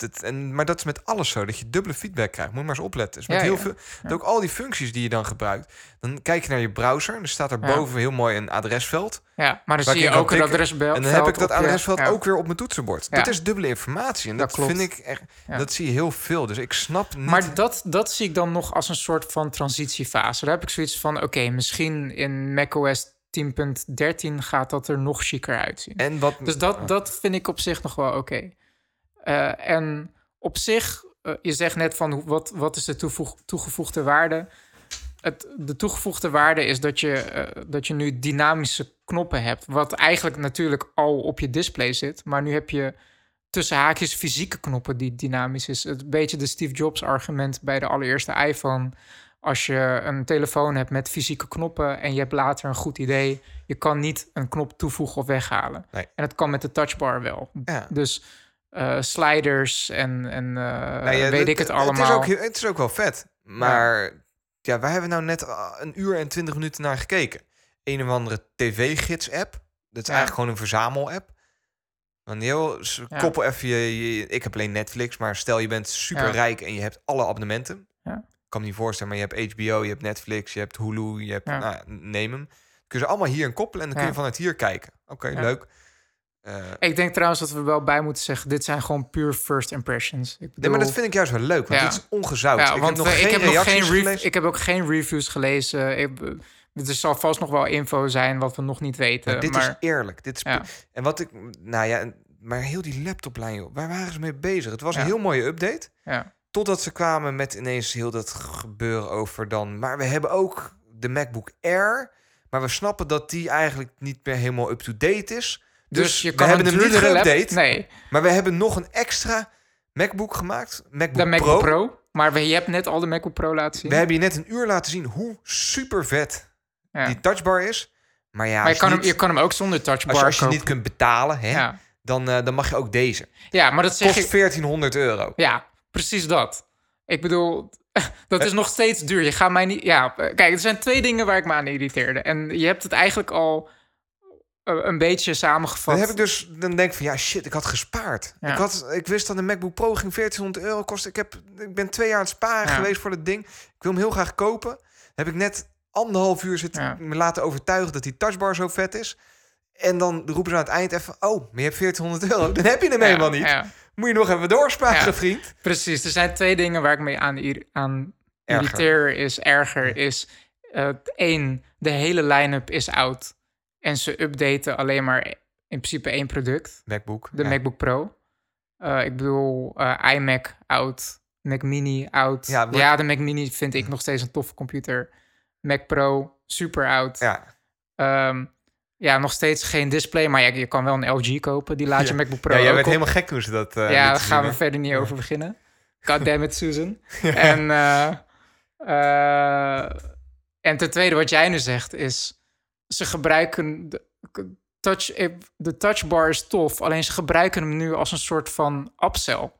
Speaker 5: dat, en, maar dat is met alles zo, dat je dubbele feedback krijgt. Moet je maar eens opletten. Dus met
Speaker 6: Ja,
Speaker 5: heel
Speaker 6: ja.
Speaker 5: veel, ook al die functies die je dan gebruikt. Dan kijk je naar je browser, en er staat er
Speaker 6: Ja.
Speaker 5: boven heel mooi een adresveld.
Speaker 6: ja, maar dan zie je ook een adresveld.
Speaker 5: en dan heb ik dat
Speaker 6: je-
Speaker 5: adresveld ook weer op mijn toetsenbord. Dat is dubbele informatie. En
Speaker 6: Dat
Speaker 5: vind ik echt, dat zie je heel veel. Dus ik snap niet.
Speaker 6: Maar dat, dat zie ik dan nog als een soort van transitiefase. Daar heb ik zoiets van, oké, misschien in macOS 10.13 gaat dat er nog chiquer uitzien.
Speaker 5: en wat,
Speaker 6: Dus dat, dat vind ik op zich nog wel oké. Eh, en op zich, eh, je zegt net van wat, wat is de toevoeg, toegevoegde waarde? Het, de toegevoegde waarde is dat je, eh, dat je nu dynamische knoppen hebt. Wat eigenlijk natuurlijk al op je display zit. Maar nu heb je tussen haakjes fysieke knoppen die dynamisch is. Het beetje de Steve Jobs argument bij de allereerste iPhone. Als je een telefoon hebt met fysieke knoppen en je hebt later een goed idee, je kan niet een knop toevoegen of weghalen.
Speaker 5: Nee.
Speaker 6: En dat kan met de touchbar wel.
Speaker 5: ja.
Speaker 6: Dus eh, sliders en, en eh,
Speaker 5: Nou ja,
Speaker 6: weet ik het allemaal.
Speaker 5: Het is, ook, het is ook wel vet. Maar ja, wij hebben nou net ah, een uur en twintig minuten naar gekeken. Een of andere tv-gids-app. Dat is
Speaker 6: Ja.
Speaker 5: eigenlijk gewoon een verzamel-app. Want heel, koppel even je, je- Ik heb alleen Netflix, maar stel je bent super rijk en je hebt alle abonnementen.
Speaker 6: Ja.
Speaker 5: Ik kan me niet voorstellen, maar je hebt HBO, je hebt Netflix, je hebt Hulu, je hebt... Nou, neem hem. Kun je ze allemaal hier in koppelen en dan kun je vanuit hier kijken. Oké, leuk. Eh,
Speaker 6: Ik denk trouwens dat we wel bij moeten zeggen, dit zijn gewoon puur first impressions. Ik bedoel,
Speaker 5: nee, maar dat vind ik juist wel leuk, want
Speaker 6: Ja.
Speaker 5: dit is ongezout.
Speaker 6: ja,
Speaker 5: ik
Speaker 6: want
Speaker 5: heb nog
Speaker 6: we-
Speaker 5: geen
Speaker 6: ik heb nog
Speaker 5: reacties
Speaker 6: geen rev-
Speaker 5: gelezen.
Speaker 6: Ik heb ook geen reviews gelezen. Ik, er zal vast nog wel info zijn wat we nog niet weten.
Speaker 5: Maar dit
Speaker 6: maar
Speaker 5: is eerlijk. Dit is
Speaker 6: Ja.
Speaker 5: En wat ik, nou ja, maar heel die laptoplijn, joh, waar waren ze mee bezig? Het was een heel mooie update.
Speaker 6: ja,
Speaker 5: Totdat ze kwamen met ineens heel dat gebeuren over dan. Maar we hebben ook de MacBook Air. Maar we snappen dat die eigenlijk niet meer helemaal up-to-date is. Dus,
Speaker 6: dus, je
Speaker 5: we
Speaker 6: kan
Speaker 5: hebben
Speaker 6: een
Speaker 5: hem niet geüpdate.
Speaker 6: Nee,
Speaker 5: Maar we hebben nog een extra MacBook gemaakt. MacBook,
Speaker 6: de MacBook
Speaker 5: Pro.
Speaker 6: Pro. Maar we, je hebt net al de MacBook Pro laten zien.
Speaker 5: We hebben je net een uur laten zien hoe super vet
Speaker 6: Ja.
Speaker 5: die touchbar is. Maar ja,
Speaker 6: maar je kan,
Speaker 5: je
Speaker 6: hem,
Speaker 5: niet,
Speaker 6: je kan hem ook zonder touchbar
Speaker 5: als, je, als je niet kunt betalen, hè,
Speaker 6: ja.
Speaker 5: dan, eh, dan mag je ook deze.
Speaker 6: ja, maar dat zeg
Speaker 5: Kost
Speaker 6: ik...
Speaker 5: 1400 euro.
Speaker 6: Ja, precies dat. Ik bedoel, *laughs* dat is nog steeds duur. Je gaat mij niet... Ja, eh, kijk, er zijn twee dingen waar ik me aan irriteerde. En je hebt het eigenlijk al eh, een beetje samengevat.
Speaker 5: Dan heb ik dus, dan denk ik van ja, shit, ik had gespaard.
Speaker 6: Ja.
Speaker 5: Ik, had, ik wist dat een MacBook Pro ging 1400 euro kosten. Ik, heb, ik ben twee jaar aan het sparen
Speaker 6: Ja.
Speaker 5: geweest voor dat ding. Ik wil hem heel graag kopen. heb ik net anderhalf uur zitten
Speaker 6: Ja.
Speaker 5: me laten overtuigen dat die touchbar zo vet is. En dan roepen ze aan het eind even, oh, maar je hebt 1400 euro. Dan heb je hem helemaal niet. Moet je nog even doorsparen, vriend.
Speaker 6: Precies, er zijn twee dingen waar ik mee aan, aan irriteer is erger. Is eh, één, de hele line-up is oud. En ze updaten alleen maar in principe één product.
Speaker 5: MacBook.
Speaker 6: De
Speaker 5: ja.
Speaker 6: MacBook Pro. Eh, ik bedoel, eh, iMac oud. Mac Mini oud.
Speaker 5: Ja,
Speaker 6: de Mac Mini vind ik nog steeds een toffe computer. Mac Pro, super oud.
Speaker 5: Ja,
Speaker 6: Ehm, ja, nog steeds geen display. Maar ja, je kan wel een LG kopen. Die laat je
Speaker 5: Ja.
Speaker 6: MacBook Pro
Speaker 5: ja jij
Speaker 6: op.
Speaker 5: helemaal gek toen ze dat eh
Speaker 6: Ja, daar gaan we verder niet over beginnen. *laughs* God damn it, Susan. *laughs* En, en ten tweede, wat jij nu zegt, is... Ze gebruiken... De, touch, eh, de touchbar is tof, alleen ze gebruiken hem nu als een soort van upsell.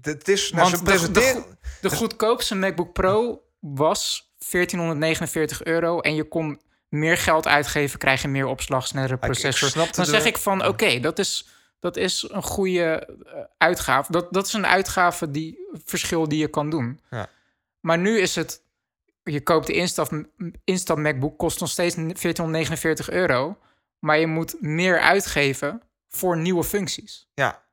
Speaker 5: Het is, nou,
Speaker 6: Want de- De goedkoopste MacBook Pro was 1449 euro en je kon meer geld uitgeven, krijg je meer opslag, snellere processor. Dan
Speaker 5: de-
Speaker 6: zeg ik van, oké, dat, is, dat is een goede eh, uitgave. Dat, dat is een uitgave die verschil die je kan doen.
Speaker 5: Ja.
Speaker 6: Maar nu is het, je koopt de instap, instap MacBook, kost nog steeds 1449 euro, maar je moet meer uitgeven voor nieuwe functies.
Speaker 5: Ja,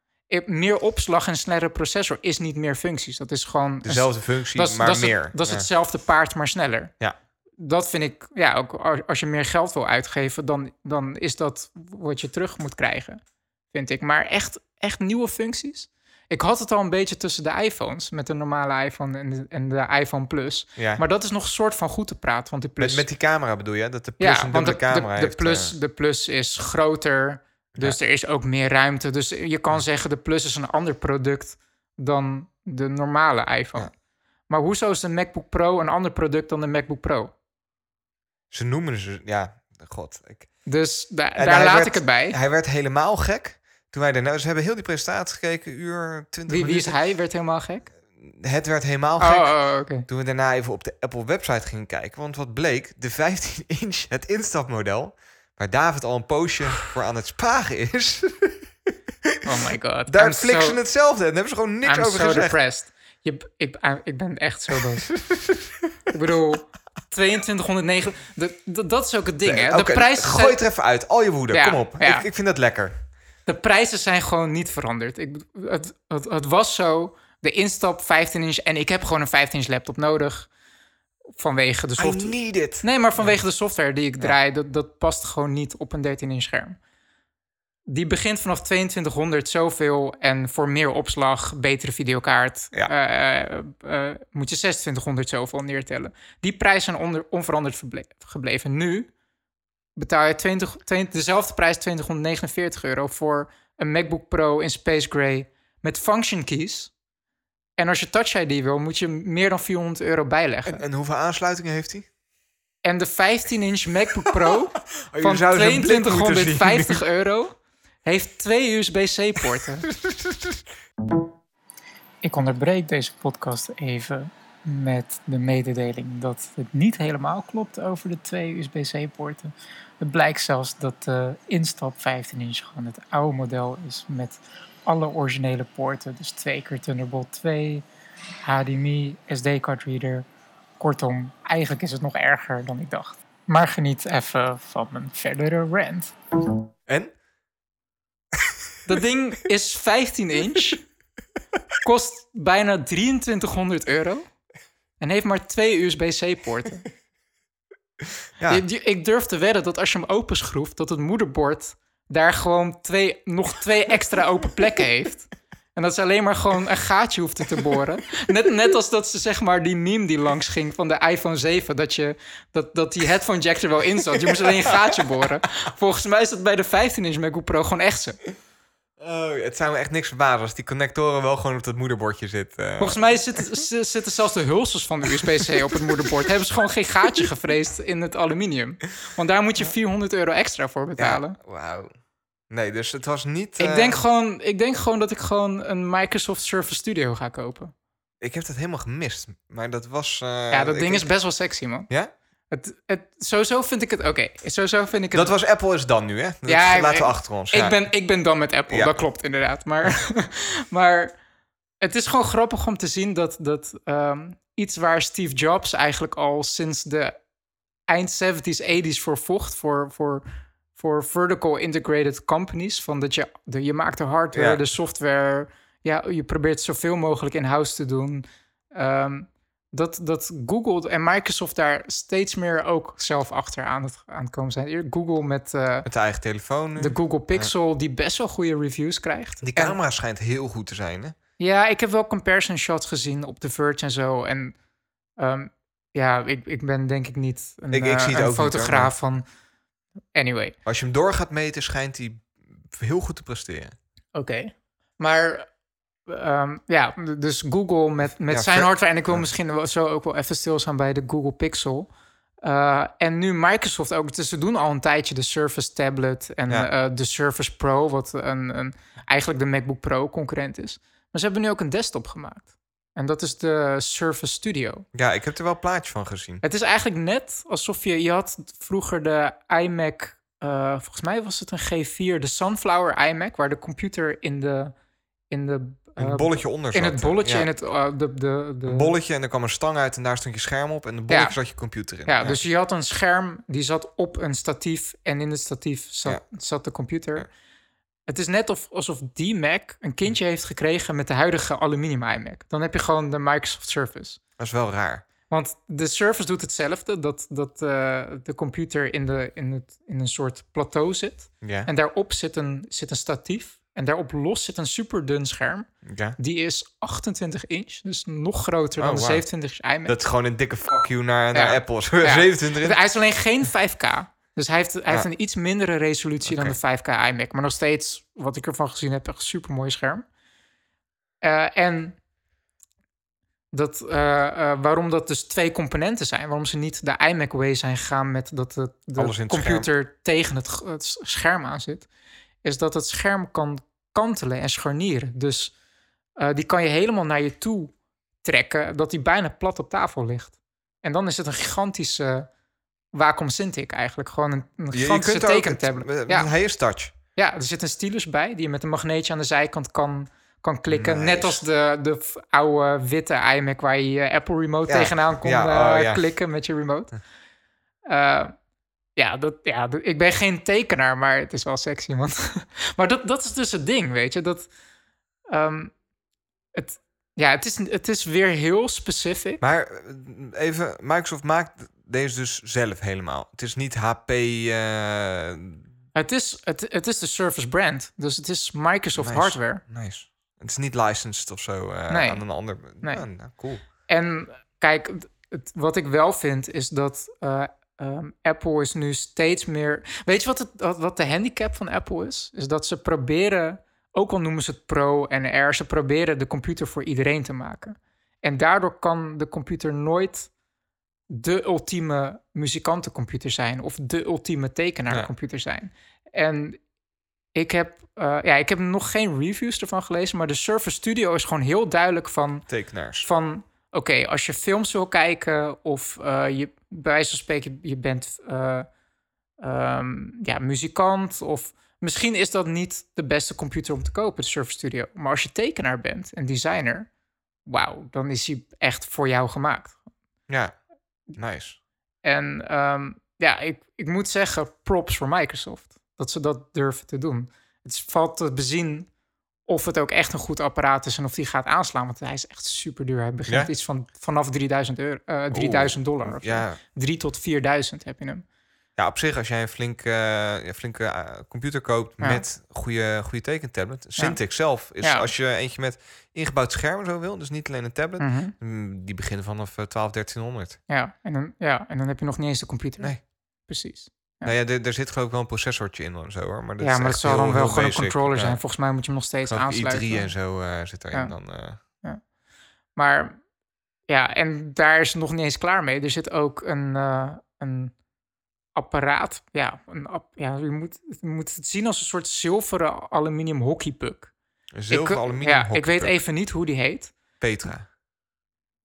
Speaker 6: Meer opslag en snellere processor is niet meer functies. Dat is gewoon
Speaker 5: dezelfde functie,
Speaker 6: dat is,
Speaker 5: maar
Speaker 6: dat is het-
Speaker 5: meer.
Speaker 6: dat is
Speaker 5: Ja.
Speaker 6: hetzelfde paard, maar sneller.
Speaker 5: Ja.
Speaker 6: Dat vind ik, ja, ook als- als je meer geld wil uitgeven, dan, dan is dat wat je terug moet krijgen, vind ik. Maar echt, echt nieuwe functies. Ik had het al een beetje tussen de iPhones, met de normale iPhone en de, en de iPhone Plus.
Speaker 5: Ja.
Speaker 6: Maar dat is nog een soort van goed te praten, want die Plus...
Speaker 5: Met, met die camera bedoel je? Dat de plus
Speaker 6: ja,
Speaker 5: een
Speaker 6: want de,
Speaker 5: camera
Speaker 6: de, de
Speaker 5: heeft.
Speaker 6: plus,
Speaker 5: eh.
Speaker 6: de Plus is groter, dus er is ook meer ruimte. Dus je kan zeggen, de Plus is een ander product dan de normale iPhone. Maar hoezo is de MacBook Pro een ander product dan de MacBook Pro?
Speaker 5: Ze noemen ze... Ja, god. Ik,
Speaker 6: Dus da- daar laat
Speaker 5: werd-
Speaker 6: ik het bij.
Speaker 5: hij werd helemaal gek. Toen wij daarna... Ze hebben heel die presentatie gekeken, uur, 20
Speaker 6: Wie, wie is hij? Werd helemaal gek?
Speaker 5: Het werd helemaal
Speaker 6: Oh,
Speaker 5: gek.
Speaker 6: oh, oké.
Speaker 5: Toen we daarna even op de Apple website gingen kijken. Want wat bleek, de 15 inch, het instapmodel... waar David al een poosje voor aan het sparen is... *laughs*
Speaker 6: Oh my god.
Speaker 5: daar
Speaker 6: I'm
Speaker 5: flikken
Speaker 6: so-
Speaker 5: ze hetzelfde. En daar hebben ze gewoon niks
Speaker 6: I'm
Speaker 5: over
Speaker 6: so
Speaker 5: gezegd.
Speaker 6: depressed. Je, ik, ik ben echt zo boos. *laughs* ik bedoel, 2209... de- de- dat is ook het ding, hè? De prijzen
Speaker 5: gooi het er even uit. Al je woede,
Speaker 6: Ja,
Speaker 5: kom op.
Speaker 6: ja.
Speaker 5: Ik, ik vind dat lekker.
Speaker 6: De prijzen zijn gewoon niet veranderd. Ik, het, het, het was zo, de instap 15 inch... en ik heb gewoon een 15 inch laptop nodig... vanwege de
Speaker 5: I
Speaker 6: software.
Speaker 5: need it.
Speaker 6: Nee, maar vanwege de software die ik draai... Dat, dat past gewoon niet op een 13 inch scherm. Die begint vanaf 2200 zoveel... en voor meer opslag, betere videokaart...
Speaker 5: Ja.
Speaker 6: eh, moet je 2600 zoveel neertellen. Die prijzen zijn onder, onveranderd gebleven. Nu betaal je 20, 20 dezelfde prijs, 249 euro... voor een MacBook Pro in Space Gray met function keys... En als je Touch ID wil, moet je meer dan 400 euro bijleggen.
Speaker 5: En, en hoeveel aansluitingen heeft hij?
Speaker 6: En de 15-inch MacBook Pro *laughs*
Speaker 5: Oh,
Speaker 6: van
Speaker 5: zou zo'n blik moeten zien.
Speaker 6: 2250 euro heeft twee USB-C-poorten. *laughs* Ik onderbreek deze podcast even met de mededeling dat het niet helemaal klopt over de twee USB-C-poorten. Het blijkt zelfs dat de instap 15-inch gewoon het oude model is met alle originele poorten. Dus twee keer Thunderbolt 2, HDMI, SD-card reader. Kortom, eigenlijk is het nog erger dan ik dacht. Maar geniet even van mijn verdere rant.
Speaker 5: En? *laughs*
Speaker 6: Dat ding is 15 inch, kost bijna 2300 euro en heeft maar twee USB-C-poorten. *laughs*
Speaker 5: Ja.
Speaker 6: Ik durf te wedden dat als je hem openschroeft, dat het moederbord daar gewoon twee, nog twee extra open plekken heeft. En dat ze alleen maar gewoon een gaatje hoefden te boren. Net, net als dat ze zeg maar die meme die langs ging van de iPhone 7. Dat, je, dat, dat die headphone jack er wel in zat. Je moest alleen een gaatje boren. Volgens mij is dat bij de 15-inch MacBook Pro gewoon echt zo.
Speaker 5: Oh, het zou me echt niks verbazen als die connectoren wel gewoon op dat moederbordje zitten.
Speaker 6: Volgens mij *laughs* zitten, zelfs de hulsels van de USB-C op het moederbord. Hebben ze gewoon geen gaatje *laughs* gevreesd in het aluminium. Want daar moet je 400 euro extra voor betalen.
Speaker 5: Ja, wauw. Nee, dus het was niet...
Speaker 6: Ik,
Speaker 5: eh,
Speaker 6: denk gewoon, ik denk gewoon dat ik gewoon een Microsoft Surface Studio ga kopen.
Speaker 5: Ik heb dat helemaal gemist. Maar dat was... eh,
Speaker 6: ja, dat
Speaker 5: ik-
Speaker 6: ding is best wel sexy, man.
Speaker 5: Ja?
Speaker 6: Het, het, sowieso vind ik het oké. Sowieso vind ik het.
Speaker 5: Dat was Apple is dan nu, hè? Dat
Speaker 6: Ja,
Speaker 5: laten we achter ons.
Speaker 6: ik,
Speaker 5: ja.
Speaker 6: ben, ik ben dan met Apple,
Speaker 5: Ja.
Speaker 6: dat klopt inderdaad. Maar, *laughs* maar het is gewoon grappig om te zien dat, dat ehm, iets waar Steve Jobs eigenlijk al sinds de eind 70s, 80s voor vocht, voor, voor, voor vertical integrated companies, van dat je, de, je maakt de hardware,
Speaker 5: Ja.
Speaker 6: de software, ja, je probeert zoveel mogelijk in-house te doen. Ehm, dat, dat Google en Microsoft daar steeds meer ook zelf achter aan het, aan het komen zijn. Google met eh,
Speaker 5: Met de eigen telefoon nu.
Speaker 6: de Google Pixel, die best wel goede reviews krijgt.
Speaker 5: Die
Speaker 6: En-
Speaker 5: camera schijnt heel goed te zijn, hè?
Speaker 6: ja, ik heb wel comparison shots gezien op The Verge en zo. En ehm, ja, ik, ik ben denk ik niet een,
Speaker 5: Ik- ik zie het
Speaker 6: een
Speaker 5: ook niet, hoor,
Speaker 6: fotograaf van... Anyway,
Speaker 5: Als je hem door gaat meten, schijnt hij heel goed te presteren.
Speaker 6: oké. Maar ehm, ja, dus Google met, met
Speaker 5: Ja,
Speaker 6: zijn hardware... en ik wil
Speaker 5: ja.
Speaker 6: misschien zo ook wel even stilstaan bij de Google Pixel... Eh, en nu Microsoft ook. Dus ze doen al een tijdje de Surface Tablet en
Speaker 5: Ja.
Speaker 6: eh, de Surface Pro, wat een, een, eigenlijk de MacBook Pro concurrent is. Maar ze hebben nu ook een desktop gemaakt. En dat is de Surface Studio.
Speaker 5: Ja, ik heb er wel een plaatje van gezien.
Speaker 6: Het is eigenlijk net alsof je... Je had vroeger de iMac... eh, volgens mij was het een G4, de Sunflower iMac... waar de computer in de... In, de,
Speaker 5: Een
Speaker 6: eh,
Speaker 5: bolletje onder
Speaker 6: in
Speaker 5: zat.
Speaker 6: het bolletje,
Speaker 5: Ja.
Speaker 6: in het... eh, de, de, de,
Speaker 5: Een bolletje en er kwam een stang uit en daar stond je scherm op. En de bolletje zat je computer in.
Speaker 6: Ja, dus je had een scherm die zat op een statief en in het statief zat, zat de computer. Het is net of, alsof die Mac een kindje heeft gekregen met de huidige aluminium iMac. Dan heb je gewoon de Microsoft Surface.
Speaker 5: Dat is wel raar.
Speaker 6: Want de Surface doet hetzelfde, dat, dat eh, de computer in, de, in, het, in een soort plateau zit.
Speaker 5: Ja.
Speaker 6: En daarop zit een, zit een statief. En daarop los zit een super dun scherm. Die is 28 inch, dus nog groter
Speaker 5: Oh,
Speaker 6: dan de
Speaker 5: wauw.
Speaker 6: 27 inch iMac.
Speaker 5: Dat is gewoon een dikke fuck you naar, naar
Speaker 6: Ja.
Speaker 5: Apple. *laughs*
Speaker 6: Ja.
Speaker 5: 27 in.
Speaker 6: Hij is alleen geen 5K. Dus hij heeft, hij heeft een iets mindere resolutie dan de 5K iMac. Maar nog steeds, wat ik ervan gezien heb, echt een super mooi scherm. Eh, en dat, eh, eh, waarom dat dus twee componenten zijn. Waarom ze niet de iMac way zijn gegaan met dat de, de computer tegen het, het scherm aan zit. Is dat het scherm kan kantelen en scharnieren. Dus eh, die kan je helemaal naar je toe trekken. Dat die bijna plat op tafel ligt. En dan is het een gigantische Wacom Cintiq eigenlijk. Gewoon een, een gigantische tekentablet.
Speaker 5: Het,
Speaker 6: ja.
Speaker 5: Touch.
Speaker 6: ja, er zit een stylus bij die je met een magneetje aan de zijkant kan, kan klikken.
Speaker 5: Nice.
Speaker 6: Net als de, de oude witte iMac waar je je Apple Remote
Speaker 5: Ja.
Speaker 6: tegenaan kon
Speaker 5: Ja, oh,
Speaker 6: eh,
Speaker 5: ja.
Speaker 6: klikken met je remote. Eh, ja, dat, ja, ik ben geen tekenaar, maar het is wel sexy, man. *laughs* maar dat, dat is dus het ding, weet je. Dat, ehm, het, ja, het is, het is weer heel specific.
Speaker 5: Maar eh, even, Microsoft maakt deze dus zelf helemaal. Het is niet HP. eh,
Speaker 6: Het is, het, het is de Surface brand, dus het is Microsoft
Speaker 5: Nice.
Speaker 6: hardware.
Speaker 5: nice. Het is niet licensed of zo eh,
Speaker 6: Nee.
Speaker 5: aan een ander.
Speaker 6: Nee.
Speaker 5: Ja, nou, cool.
Speaker 6: En kijk, het- wat ik wel vind is dat ehm, Apple is nu steeds meer. Weet je wat, het, wat, wat de handicap van Apple is? Is dat ze proberen, ook al noemen ze het Pro en R, ze proberen de computer voor iedereen te maken. En daardoor kan de computer nooit de ultieme muzikantencomputer zijn of de ultieme tekenaarcomputer zijn. En ik heb, eh, ja, ik heb nog geen reviews ervan gelezen, maar de Surface Studio is gewoon heel duidelijk van
Speaker 5: Tekenaars.
Speaker 6: van oké, als je films wil kijken of eh, je bij wijze van spreken je bent eh, ehm, ja, muzikant of misschien is dat niet de beste computer om te kopen, de Surface Studio. Maar als je tekenaar bent en designer, wauw, dan is hij echt voor jou gemaakt.
Speaker 5: Ja, nice.
Speaker 6: En ehm, ja, ik, ik moet zeggen, props voor Microsoft dat ze dat durven te doen. Het valt te bezien of het ook echt een goed apparaat is en of die gaat aanslaan. Want hij is echt super duur. Hij begint
Speaker 5: Ja?
Speaker 6: iets van vanaf 3000, euro, eh 3000 dollar. Of.
Speaker 5: Ja.
Speaker 6: 3 tot 4000 heb je hem.
Speaker 5: ja, op zich, als jij een flinke, ja, flinke eh, computer koopt
Speaker 6: Ja.
Speaker 5: met goede, goede tekentablet.
Speaker 6: Ja.
Speaker 5: Cintiq zelf is
Speaker 6: Ja.
Speaker 5: als je eentje met ingebouwd scherm zo wil, dus niet alleen een tablet,
Speaker 6: Mhm.
Speaker 5: mm, die beginnen vanaf eh, 12, 1300.
Speaker 6: ja, en dan, ja, en dan heb je nog niet eens de computer.
Speaker 5: Nee.
Speaker 6: Precies. Ja.
Speaker 5: Nou ja, er, er zit geloof ik wel een processortje in en zo hoor. Maar dat
Speaker 6: ja,
Speaker 5: is
Speaker 6: maar het
Speaker 5: echt
Speaker 6: zal dan wel gewoon een controller zijn. Volgens mij moet je hem nog steeds aansluiten.
Speaker 5: i3 en zo eh, zit erin
Speaker 6: Ja.
Speaker 5: dan. eh.
Speaker 6: Maar ja, en daar is het nog niet eens klaar mee. Er zit ook een, eh, een apparaat. Ja, een app, ja je, moet, je moet het zien als een soort zilveren aluminium hockeypuck.
Speaker 5: Een zilver
Speaker 6: ik,
Speaker 5: aluminium
Speaker 6: Ja, ik weet
Speaker 5: hockeypuck.
Speaker 6: even niet hoe die heet.
Speaker 5: Petra.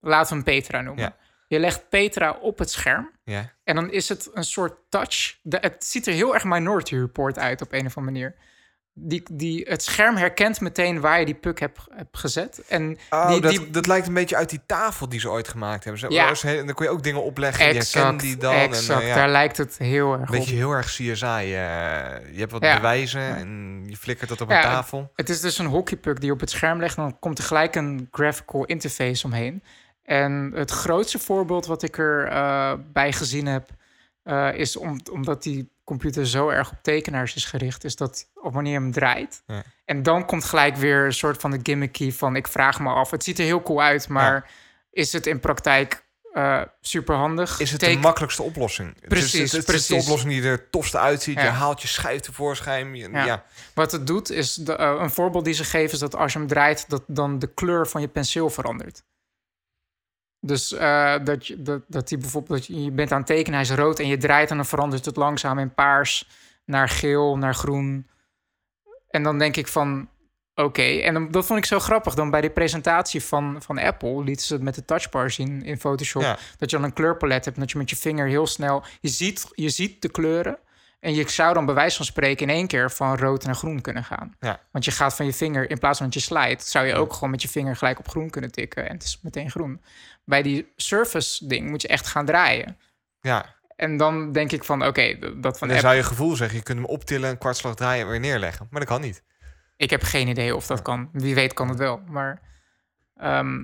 Speaker 6: Laten we hem Petra noemen.
Speaker 5: Ja.
Speaker 6: Je legt Petra op het scherm.
Speaker 5: Ja.
Speaker 6: En dan is het een soort touch. De, het ziet er heel erg Minority Report uit op een of andere manier. Die, die, het scherm herkent meteen waar je die puck hebt, hebt gezet. En
Speaker 5: Oh,
Speaker 6: die,
Speaker 5: dat,
Speaker 6: die,
Speaker 5: dat lijkt een beetje uit die tafel die ze ooit gemaakt hebben. Ze,
Speaker 6: Ja.
Speaker 5: was heel- dan kon je ook dingen opleggen. die
Speaker 6: exact,
Speaker 5: die dan.
Speaker 6: exact
Speaker 5: En, eh,
Speaker 6: daar lijkt het heel erg
Speaker 5: een beetje
Speaker 6: op.
Speaker 5: heel erg CSI. eh, je hebt wat
Speaker 6: Ja.
Speaker 5: bewijzen en je flikkert dat op een tafel.
Speaker 6: Het is dus een hockeypuck die je op het scherm legt. En dan komt er gelijk een graphical interface omheen. En het grootste voorbeeld wat ik er eh, bij gezien heb... eh, is om, omdat die computer zo erg op tekenaars is gericht... is dat op wanneer je hem draait...
Speaker 5: Ja.
Speaker 6: en dan komt gelijk weer een soort van de gimmicky van... ik vraag me af, het ziet er heel cool uit... maar is het in praktijk eh super handig?
Speaker 5: Is het de makkelijkste oplossing? Het
Speaker 6: Precies,
Speaker 5: is, het, het is de
Speaker 6: precies.
Speaker 5: oplossing die er het tofste uitziet. Je haalt je schijf tevoorschijn. Je-
Speaker 6: Ja.
Speaker 5: ja.
Speaker 6: Wat het doet, is de, een voorbeeld die ze geven, is dat als je hem draait, dat dan de kleur van je penseel verandert. Dus eh, dat, je, dat, dat die bijvoorbeeld, dat je, je bent aan het tekenen, hij is rood en je draait en dan verandert het langzaam in paars naar geel, naar groen. En dan denk ik van, oké. En dan, dat vond ik zo grappig. Dan bij die presentatie van, van Apple lieten ze het met de touchbar zien in Photoshop.
Speaker 5: Ja.
Speaker 6: Dat je dan een kleurpalet hebt en dat je met je vinger heel snel... Je ziet, je ziet de kleuren en je zou dan bij wijze van spreken in één keer van rood naar groen kunnen gaan.
Speaker 5: Ja.
Speaker 6: Want je gaat van je vinger, in plaats van dat je slijt, zou je ook gewoon met je vinger gelijk op groen kunnen tikken en het is meteen groen. Bij die Surface ding moet je echt gaan draaien.
Speaker 5: ja.
Speaker 6: En dan denk ik van, oké, dat van
Speaker 5: En dan zou je gevoel zeggen, je kunt hem optillen, een kwartslag draaien en weer neerleggen. Maar dat kan niet.
Speaker 6: ik heb geen idee of dat kan. Wie weet kan het wel. Maar ehm,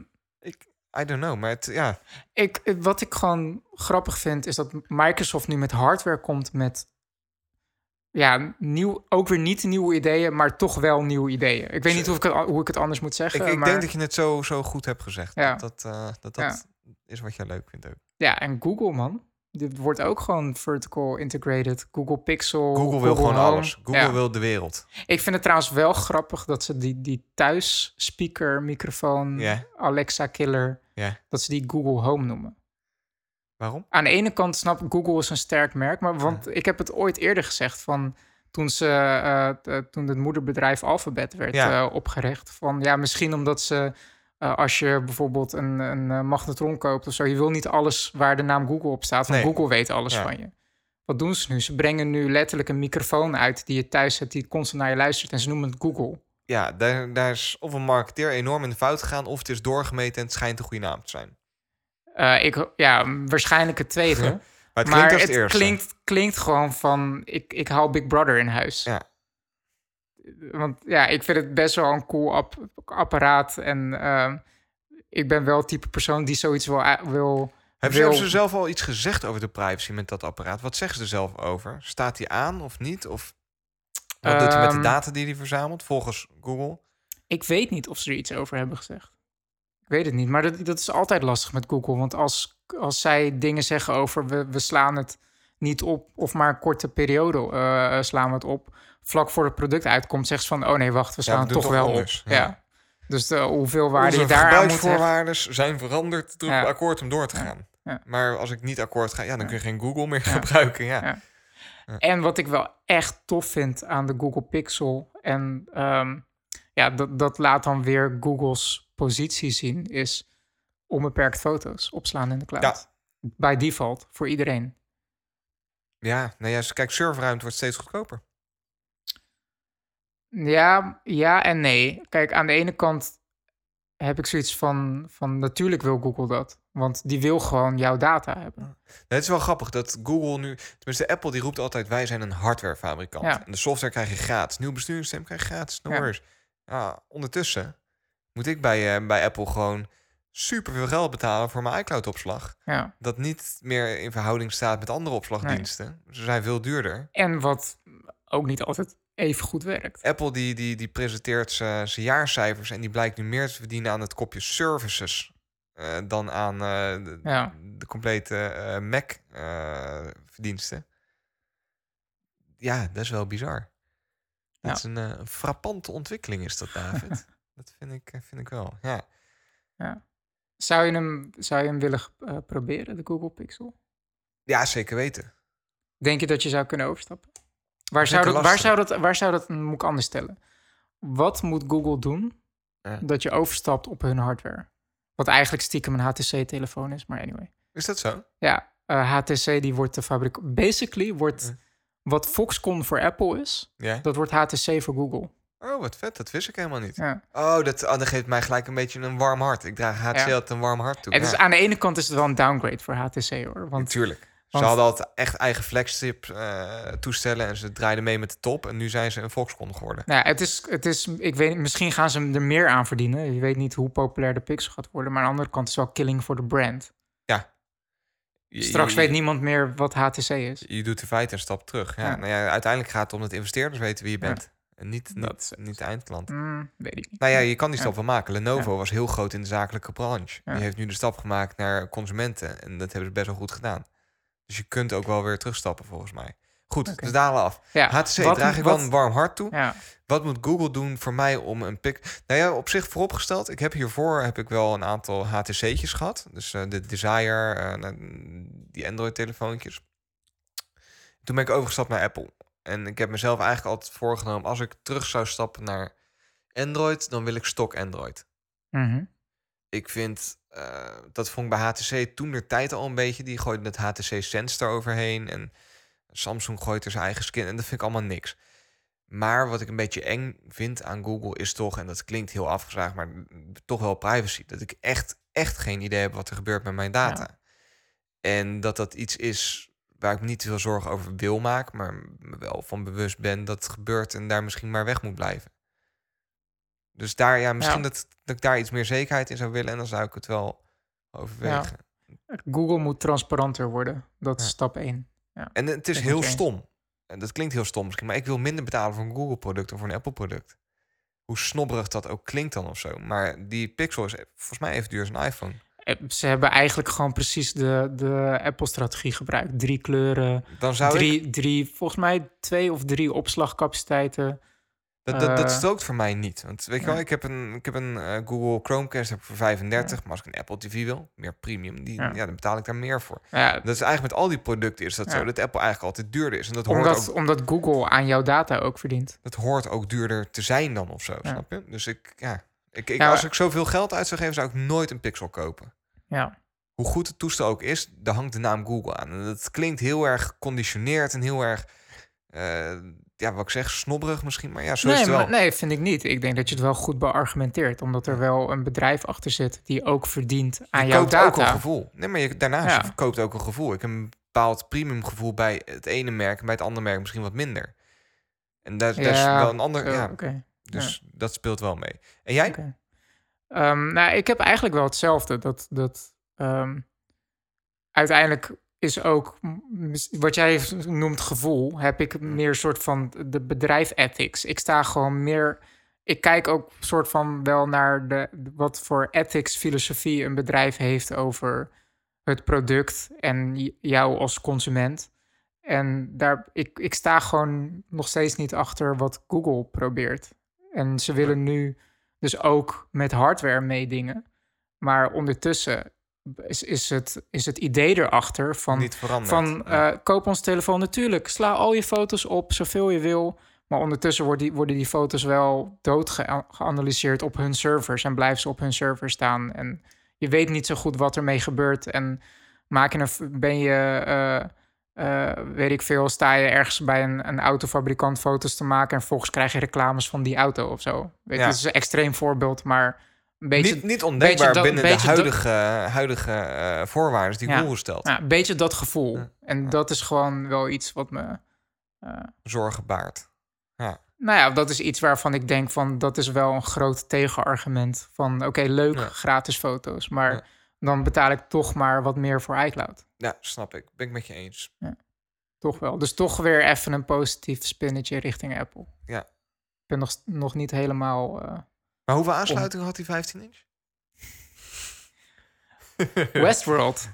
Speaker 5: I don't know, maar het, ja.
Speaker 6: ik, wat ik gewoon grappig vind, is dat Microsoft nu met hardware komt met ja, nieuw, ook weer niet nieuwe ideeën, maar toch wel nieuwe ideeën. Ik weet niet hoe ik het, hoe ik het anders moet zeggen.
Speaker 5: Ik, ik
Speaker 6: maar,
Speaker 5: denk dat je het zo, zo goed hebt gezegd.
Speaker 6: Ja.
Speaker 5: Dat dat, eh, dat, dat is wat jij leuk vindt ook.
Speaker 6: Ja, en Google, man. Dit wordt ook gewoon vertical integrated. Google Pixel.
Speaker 5: Google wil gewoon
Speaker 6: Home.
Speaker 5: alles. Google
Speaker 6: Ja.
Speaker 5: wil de wereld.
Speaker 6: Ik vind het trouwens wel grappig dat ze die, die thuisspeaker, microfoon,
Speaker 5: Ja.
Speaker 6: Alexa killer, dat ze die Google Home noemen.
Speaker 5: Waarom?
Speaker 6: Aan de ene kant snap ik, Google is een sterk merk, maar want ik heb het ooit eerder gezegd van toen ze eh, t- toen het moederbedrijf Alphabet werd
Speaker 5: Ja.
Speaker 6: eh, opgericht, van ja misschien omdat ze eh, als je bijvoorbeeld een, een eh, magnetron koopt of zo, je wil niet alles waar de naam Google op staat, want
Speaker 5: Nee.
Speaker 6: Google weet alles
Speaker 5: Ja.
Speaker 6: van je. Wat doen ze nu? Ze brengen nu letterlijk een microfoon uit die je thuis hebt, die constant naar je luistert en ze noemen het Google.
Speaker 5: Ja, daar, daar is of een marketeer enorm in de fout gegaan... of het is doorgemeten en het schijnt een goede naam te zijn.
Speaker 6: Eh, ik, ja, waarschijnlijk het tweede.
Speaker 5: Maar het
Speaker 6: maar
Speaker 5: klinkt
Speaker 6: het klinkt, klinkt gewoon van, ik, ik haal Big Brother in huis.
Speaker 5: Ja.
Speaker 6: Want ja, ik vind het best wel een cool app- apparaat. En ehm, ik ben wel het type persoon die zoiets wil... a- wil
Speaker 5: Hebben ze,
Speaker 6: wil-
Speaker 5: hebben ze zelf al iets gezegd over de privacy met dat apparaat? Wat zeggen ze er zelf over? Staat die aan of niet? Of wat doet hij met de
Speaker 6: Ehm,
Speaker 5: data die hij verzamelt volgens Google?
Speaker 6: Ik weet niet of ze er iets over hebben gezegd. Ik weet het niet, maar dat, dat is altijd lastig met Google. Want als, als zij dingen zeggen over we, we slaan het niet op... of maar een korte periode eh, slaan we het op... vlak voor het product uitkomt, zeggen ze van... oh nee, wacht, we
Speaker 5: Ja,
Speaker 6: slaan
Speaker 5: we
Speaker 6: het toch wel
Speaker 5: anders,
Speaker 6: op.
Speaker 5: ja.
Speaker 6: Ja. Dus de hoeveel waarde je daar aan moet
Speaker 5: gebruiksvoorwaarden zijn veranderd.
Speaker 6: Ja.
Speaker 5: op akkoord om door te gaan.
Speaker 6: Ja.
Speaker 5: Maar als ik niet akkoord ga, ja, dan kun je geen Google meer gebruiken. Ja.
Speaker 6: Ja. En wat ik wel echt tof vind aan de Google Pixel... en ehm, ja, dat, dat laat dan weer Google's positie zien... is onbeperkt foto's opslaan in de cloud.
Speaker 5: Ja.
Speaker 6: Bij default, voor iedereen.
Speaker 5: Ja, nou ja, kijk, serverruimte wordt steeds goedkoper.
Speaker 6: Ja, ja en nee. Kijk, aan de ene kant heb ik zoiets van, van natuurlijk wil Google dat. Want die wil gewoon jouw data hebben.
Speaker 5: Nou, het is wel grappig dat Google nu... Tenminste, Apple die roept altijd... wij zijn een hardwarefabrikant.
Speaker 6: Ja.
Speaker 5: En de software krijg je gratis. Nieuw besturingssysteem krijg je gratis. No
Speaker 6: Ja.
Speaker 5: Ja, ondertussen moet ik bij, eh, bij Apple gewoon super veel geld betalen voor mijn iCloud-opslag.
Speaker 6: Ja.
Speaker 5: Dat niet meer in verhouding staat met andere opslagdiensten. Ze zijn veel duurder.
Speaker 6: En wat ook niet altijd even goed werkt.
Speaker 5: Apple die, die, die presenteert zijn jaarcijfers en die blijkt nu meer te verdienen aan het kopje services eh, dan aan eh, de,
Speaker 6: Ja.
Speaker 5: de complete Mac-verdiensten. ja, dat is wel bizar. Dat
Speaker 6: Ja.
Speaker 5: is een frappante ontwikkeling, is dat, David? *laughs* dat vind ik, eh, vind ik wel. Ja.
Speaker 6: Zou je hem, zou je hem willen eh, proberen, de Google Pixel?
Speaker 5: ja, zeker weten.
Speaker 6: Denk je dat je zou kunnen overstappen? Waar zou, dat, waar, zou dat, waar zou dat, moet ik anders stellen? Wat moet Google doen
Speaker 5: Ja.
Speaker 6: dat je overstapt op hun hardware? Wat eigenlijk stiekem een HTC-telefoon is, maar anyway.
Speaker 5: Is dat zo?
Speaker 6: Ja, eh, HTC die wordt de fabriek. Basically wordt
Speaker 5: Ja.
Speaker 6: wat Foxconn voor Apple is,
Speaker 5: Ja.
Speaker 6: dat wordt HTC voor Google.
Speaker 5: Oh, wat vet. Dat wist ik helemaal niet.
Speaker 6: Ja.
Speaker 5: Oh, dat, oh, dat geeft mij gelijk een beetje een warm hart. Ik draag HTC
Speaker 6: Ja.
Speaker 5: altijd een warm hart toe.
Speaker 6: Het is
Speaker 5: Ja.
Speaker 6: aan de ene kant is het wel een downgrade voor HTC hoor. Want
Speaker 5: Natuurlijk. Ze hadden altijd echt eigen flagship eh, toestellen en ze draaiden mee met de top. En nu zijn ze een Foxconn geworden.
Speaker 6: nou, ja, het is, het is, ik weet niet, misschien gaan ze er meer aan verdienen. Je weet niet hoe populair de Pixel gaat worden. Maar aan de andere kant is het wel killing voor de brand.
Speaker 5: Je-
Speaker 6: Straks
Speaker 5: je,
Speaker 6: weet niemand meer wat HTC is.
Speaker 5: Je doet in feite een stap terug. Ja,
Speaker 6: Ja.
Speaker 5: Nou ja, uiteindelijk gaat het om dat investeerders weten wie je
Speaker 6: Ja.
Speaker 5: bent. En niet, niet, niet eindklant.
Speaker 6: Hmm, weet ik niet.
Speaker 5: Nou ja, je kan die
Speaker 6: Ja.
Speaker 5: stap wel maken. Lenovo was heel groot in de zakelijke branche.
Speaker 6: Ja.
Speaker 5: Die heeft nu de stap gemaakt naar consumenten. En dat hebben ze best wel goed gedaan. Dus je kunt ook wel weer terugstappen volgens mij. Goed,
Speaker 6: Oké.
Speaker 5: dus dalen af. HTC
Speaker 6: wat-
Speaker 5: draag ik wel een warm hart toe. Wat moet Google doen voor mij om een pick... Nou ja, op zich vooropgesteld. Ik heb hiervoor heb ik wel een aantal HTC'tjes gehad. Dus eh, de Desire, eh, nou, die Android-telefoontjes. Toen ben ik overgestapt naar Apple. En ik heb mezelf eigenlijk altijd voorgenomen... als ik terug zou stappen naar Android... dan wil ik stok Android.
Speaker 6: mhm.
Speaker 5: Ik vind... eh, dat vond ik bij HTC toen de tijd al een beetje. Die gooide het HTC Sense eroverheen. En Samsung gooit er zijn eigen skin. En dat vind ik allemaal niks. Maar wat ik een beetje eng vind aan Google is toch, en dat klinkt heel afgezaagd, maar toch wel privacy. Dat ik echt, echt geen idee heb wat er gebeurt met mijn data. En dat dat iets is waar ik me niet te veel zorgen over wil maken, maar wel van bewust ben dat het gebeurt en daar misschien maar weg moet blijven. Dus daar, ja, misschien
Speaker 6: Ja.
Speaker 5: Dat, dat ik daar iets meer zekerheid in zou willen en dan zou ik het wel overwegen.
Speaker 6: Google moet transparanter worden. Dat is
Speaker 5: Ja.
Speaker 6: stap 1.
Speaker 5: En het is heel stom. En dat klinkt heel stom misschien, maar ik wil minder betalen voor een Google-product dan voor een Apple-product. Hoe snobberig dat ook klinkt dan of zo. Maar die Pixel is volgens mij even duur als een iPhone.
Speaker 6: Ze hebben eigenlijk gewoon precies de, de Apple-strategie gebruikt. Drie kleuren,
Speaker 5: Dan zou ik...
Speaker 6: drie, drie, volgens mij twee of drie opslagcapaciteiten.
Speaker 5: Dat, dat, dat
Speaker 6: eh,
Speaker 5: strookt voor mij niet. Want weet je wel, ik heb een, ik heb een eh, Google Chromecast heb ik voor 35. Maar als ik een Apple TV wil, meer premium, die,
Speaker 6: Ja.
Speaker 5: ja. dan betaal ik daar meer voor.
Speaker 6: Ja,
Speaker 5: Dat is eigenlijk met al die producten is dat zo. Dat Apple eigenlijk altijd duurder is. En dat hoort,
Speaker 6: omdat,
Speaker 5: ook,
Speaker 6: omdat Google aan jouw data ook verdient.
Speaker 5: dat hoort ook duurder te zijn dan of zo, snap je? Dus ik, ja... Ik, ik,
Speaker 6: Ja,
Speaker 5: als ik zoveel geld uit zou geven, zou ik nooit een Pixel kopen.
Speaker 6: Ja,
Speaker 5: hoe goed het toestel ook is, daar hangt de naam Google aan. En dat klinkt heel erg geconditioneerd en heel erg, eh, ja, wat ik zeg, snobberig misschien. Maar ja, zo is
Speaker 6: nee,
Speaker 5: het wel.
Speaker 6: maar, nee, vind ik niet. Ik denk dat je het wel goed beargumenteert. Omdat er wel een bedrijf achter zit die ook verdient aan
Speaker 5: je
Speaker 6: jouw
Speaker 5: koopt ook een gevoel. Nee, maar je, daarnaast
Speaker 6: Ja.
Speaker 5: je koopt ook een gevoel. Ik heb een bepaald premium gevoel bij het ene merk en bij het andere merk misschien wat minder. En daar, daar is wel een ander,
Speaker 6: Zo,
Speaker 5: ja,
Speaker 6: oké.
Speaker 5: Dus dat speelt wel mee. En jij?
Speaker 6: Ehm, nou, ik heb eigenlijk wel hetzelfde. Dat, dat ehm, uiteindelijk is ook wat jij noemt gevoel, heb ik meer soort van de bedrijf ethics. Ik sta gewoon meer. Ik kijk ook soort van wel naar de, wat voor ethics filosofie een bedrijf heeft over het product en jou als consument. En daar, ik, ik sta gewoon nog steeds niet achter wat Google probeert. En ze willen nu dus ook met hardware meedingen. Maar ondertussen is, is, het, is het idee erachter van,
Speaker 5: Niet veranderd.
Speaker 6: van
Speaker 5: Ja.
Speaker 6: eh, koop ons telefoon. Natuurlijk, sla al je foto's op, zoveel je wil. Maar ondertussen worden die, worden die foto's wel dood gea- geanalyseerd op hun servers. En blijven ze op hun servers staan. En je weet niet zo goed wat ermee gebeurt. En maak je een, ben je, eh, eh, weet ik veel, sta je ergens bij een, een autofabrikant foto's te maken. En vervolgens krijg je reclames van die auto of zo. Weet je,
Speaker 5: Ja.
Speaker 6: het is een extreem voorbeeld, maar een beetje,
Speaker 5: niet, niet ondenkbaar
Speaker 6: dat-
Speaker 5: binnen de
Speaker 6: beetje dat-
Speaker 5: huidige, huidige eh, voorwaarden die
Speaker 6: Ja.
Speaker 5: Google stelt.
Speaker 6: ja, een beetje dat gevoel.
Speaker 5: Ja.
Speaker 6: En dat is gewoon wel iets wat me. eh,
Speaker 5: Zorgen baart.
Speaker 6: nou ja, dat is iets waarvan ik denk van dat is wel een groot tegenargument. Van oké, leuk,
Speaker 5: Ja.
Speaker 6: gratis foto's. Maar
Speaker 5: Ja.
Speaker 6: Dan betaal ik toch maar wat meer voor iCloud.
Speaker 5: Ja, snap ik. Ben ik met je eens.
Speaker 6: Toch wel. Dus toch weer even een positief spinnetje richting Apple.
Speaker 5: Ja.
Speaker 6: Ik ben nog, nog niet helemaal. eh,
Speaker 5: Maar hoeveel aansluitingen had die 15 inch? *laughs* *laughs*
Speaker 6: Westworld.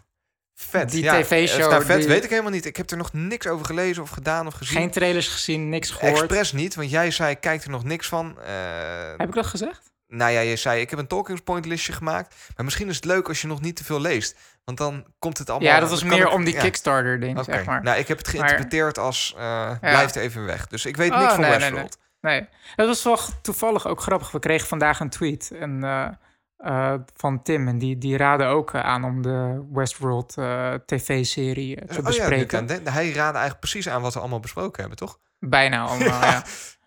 Speaker 5: Vet.
Speaker 6: Die
Speaker 5: ja.
Speaker 6: TV-show
Speaker 5: Nou, vet
Speaker 6: die-
Speaker 5: weet ik helemaal niet. Ik heb er nog niks over gelezen of gedaan of gezien.
Speaker 6: Geen trailers gezien, niks gehoord.
Speaker 5: Expres niet, want jij zei, kijk er nog niks van. Eh,
Speaker 6: Heb ik dat gezegd?
Speaker 5: Nou ja, je zei, ik heb een talking point listje gemaakt. Maar misschien is het leuk als je nog niet te veel leest. Want dan komt het allemaal...
Speaker 6: Ja, dat was meer
Speaker 5: ik-
Speaker 6: om die
Speaker 5: ja.
Speaker 6: Kickstarter ding,
Speaker 5: Oké.
Speaker 6: zeg maar.
Speaker 5: Nou, ik heb het geïnterpreteerd als, eh blijf er even weg. Dus ik weet
Speaker 6: Oh,
Speaker 5: niks van
Speaker 6: nee, nee,
Speaker 5: Westworld.
Speaker 6: Nee, dat was wel toevallig ook grappig. We kregen vandaag een tweet. En eh, eh, van Tim. En die, die raden ook aan om de Westworld tv-serie te
Speaker 5: Oh ja,
Speaker 6: bespreken.
Speaker 5: de- hij raadde eigenlijk precies aan wat we allemaal besproken hebben, toch?
Speaker 6: Bijna allemaal, *laughs* ja.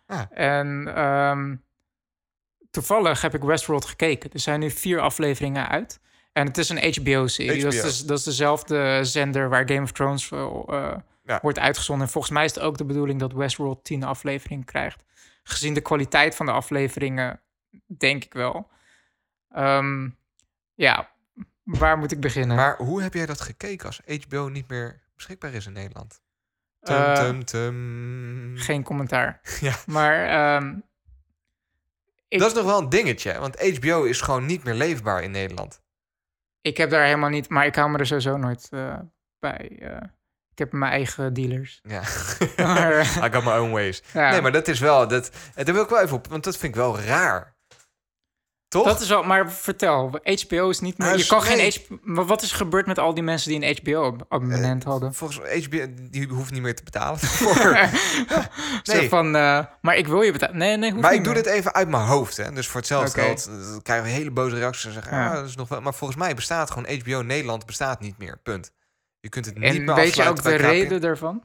Speaker 5: Ja.
Speaker 6: En ehm, toevallig heb ik Westworld gekeken. Er zijn nu vier afleveringen uit. En het is een HBO-serie. Dat, is
Speaker 5: HBO.
Speaker 6: dus- dat is dezelfde zender waar Game of Thrones
Speaker 5: Ja.
Speaker 6: wordt uitgezonden. En volgens mij is het ook de bedoeling dat Westworld tien afleveringen krijgt. Gezien de kwaliteit van de afleveringen, denk ik wel. Ehm, ja, waar moet ik beginnen?
Speaker 5: Maar hoe heb jij dat gekeken als HBO niet meer beschikbaar is in Nederland? Tum,
Speaker 6: Eh,
Speaker 5: tum, tum.
Speaker 6: Geen commentaar. *laughs*
Speaker 5: Ja.
Speaker 6: Maar ehm, ik-
Speaker 5: Dat is nog wel een dingetje, want HBO is gewoon niet meer leefbaar in Nederland.
Speaker 6: Ik heb daar helemaal niet, maar ik hou me er sowieso nooit eh, bij. eh. ik heb mijn eigen dealers.
Speaker 5: Ja. *laughs*
Speaker 6: Maar, *laughs*
Speaker 5: I got my own ways.
Speaker 6: Ja,
Speaker 5: Nee, maar dat is wel... Dat, daar wil ik wel even op, want dat vind ik wel raar. Toch?
Speaker 6: dat is wel. Maar vertel, HBO is niet meer. Je kan
Speaker 5: nee.
Speaker 6: geen HBO. Maar wat is gebeurd met al die mensen die een HBO-abonnement
Speaker 5: Eh,
Speaker 6: hadden?
Speaker 5: Volgens HBO, die hoeft niet meer te betalen. *laughs*
Speaker 6: Zo *laughs*
Speaker 5: nee.
Speaker 6: van, eh, maar ik wil je betalen. Nee, nee,
Speaker 5: maar ik doe dit even uit mijn hoofd. Hè. Dus voor hetzelfde
Speaker 6: Oké.
Speaker 5: geld eh, krijgen we hele boze reacties. En zeggen,
Speaker 6: Ja.
Speaker 5: ah, dat is nog wel... Maar volgens mij bestaat gewoon HBO Nederland bestaat niet meer. Punt. Je kunt het niet
Speaker 6: En
Speaker 5: meer
Speaker 6: weet je ook de reden daarvan?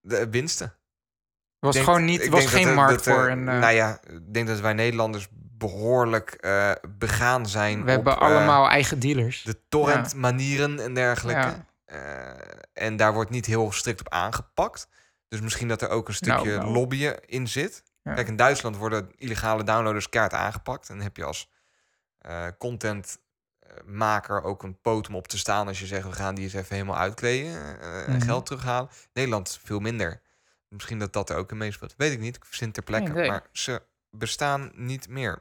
Speaker 5: De winsten.
Speaker 6: Was
Speaker 5: denk-
Speaker 6: gewoon niet, was
Speaker 5: dat
Speaker 6: geen markt
Speaker 5: dat
Speaker 6: voor. Een, eh,
Speaker 5: Nou ja, ik denk dat wij Nederlanders behoorlijk eh, begaan zijn
Speaker 6: we hebben
Speaker 5: op, eh,
Speaker 6: allemaal eigen dealers.
Speaker 5: de torrent manieren en dergelijke.
Speaker 6: Ja.
Speaker 5: Eh, en daar wordt niet heel strikt op aangepakt. Dus misschien dat er ook een stukje
Speaker 6: Nou, nou.
Speaker 5: lobbyen in zit.
Speaker 6: Ja.
Speaker 5: Kijk, in Duitsland worden illegale downloaders kaart aangepakt. En dan heb je als contentmaker ook een poot om op te staan als je zegt we gaan die eens even helemaal uitkleden en
Speaker 6: Mhm.
Speaker 5: geld terughalen. Nederland veel minder. Misschien dat dat er ook in meespeelt. Weet ik niet. Ik verzin ter plekke. Maar ze bestaan niet meer.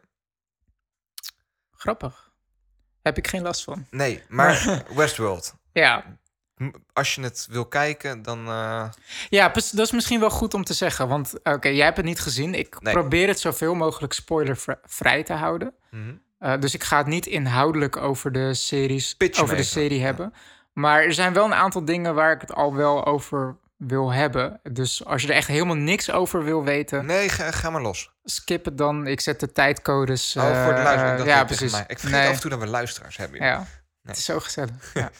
Speaker 6: Grappig. Heb ik geen last van.
Speaker 5: Nee, maar *laughs* Westworld.
Speaker 6: Ja,
Speaker 5: Als je het wil kijken, dan... eh,
Speaker 6: Ja, dat is misschien wel goed om te zeggen. Want oké, jij hebt het niet gezien. Ik
Speaker 5: Nee.
Speaker 6: probeer het zoveel mogelijk spoilervrij te houden.
Speaker 5: mhm.
Speaker 6: Eh, dus ik ga het niet inhoudelijk over de, series,
Speaker 5: Pitch
Speaker 6: over de serie
Speaker 5: Ja.
Speaker 6: hebben. Maar er zijn wel een aantal dingen waar ik het al wel over wil hebben. Dus als je er echt helemaal niks over wil weten,
Speaker 5: Nee, ga, ga maar los.
Speaker 6: skip het dan. Ik zet de tijdcodes.
Speaker 5: Oh, voor de
Speaker 6: eh,
Speaker 5: luisteraar.
Speaker 6: Ja, precies.
Speaker 5: mij. Ik vergeet
Speaker 6: Nee.
Speaker 5: af en toe dat we luisteraars hebben. joh.
Speaker 6: Ja, het is zo gezellig. *laughs* ja.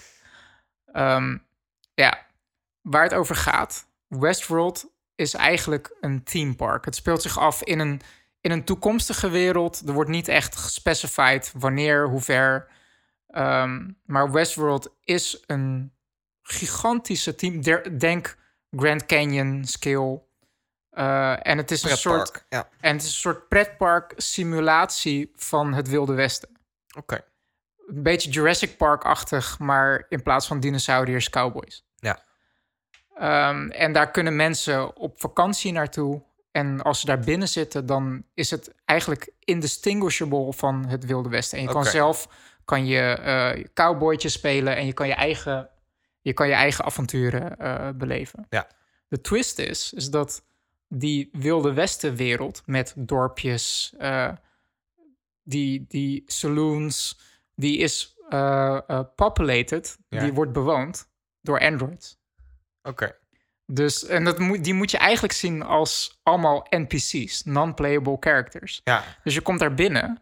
Speaker 6: Ehm, ja, waar het over gaat. Westworld is eigenlijk een theme park. Het speelt zich af in een, in een toekomstige wereld. Er wordt niet echt gespecified wanneer, hoe ver. Ehm, maar Westworld is een gigantische team. Denk Grand Canyon scale. Eh, en het is een soort.
Speaker 5: Ja,
Speaker 6: en het is een soort pretpark simulatie van het Wilde Westen
Speaker 5: oké.
Speaker 6: een beetje Jurassic Park-achtig, maar in plaats van dinosauriërs, cowboys.
Speaker 5: Ja.
Speaker 6: Ehm, en daar kunnen mensen op vakantie naartoe. En als ze daar binnen zitten, dan is het eigenlijk indistinguishable van het Wilde Westen. En je kan zelf kan je eh cowboytje spelen en je kan je eigen, je kan je eigen avonturen eh, beleven.
Speaker 5: Ja.
Speaker 6: De twist is, is dat die Wilde Westen-wereld met dorpjes, eh, die, die saloons, die is eh, populated,
Speaker 5: Ja.
Speaker 6: die wordt bewoond door androids.
Speaker 5: Oké.
Speaker 6: Dus, en dat moet, die moet je eigenlijk zien als allemaal NPC's, non-playable characters.
Speaker 5: Ja,
Speaker 6: Dus je komt daar binnen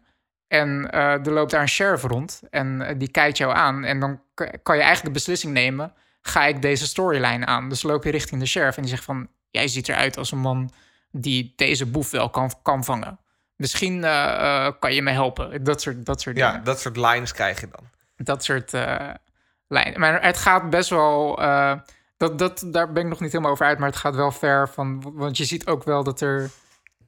Speaker 6: en eh, er loopt daar een sheriff rond en eh, die kijkt jou aan. En dan kan je eigenlijk de beslissing nemen, ga ik deze storyline aan? Dus loop je richting de sheriff en die zegt van, jij ziet eruit als een man die deze boef wel kan, kan vangen. Misschien eh, kan je me helpen. Dat soort, dat soort
Speaker 5: ja,
Speaker 6: dingen.
Speaker 5: dat soort lines krijg je dan.
Speaker 6: Dat soort lijnen. Maar het gaat best wel. dat, dat, daar ben ik nog niet helemaal over uit, maar het gaat wel ver van. Want je ziet ook wel dat er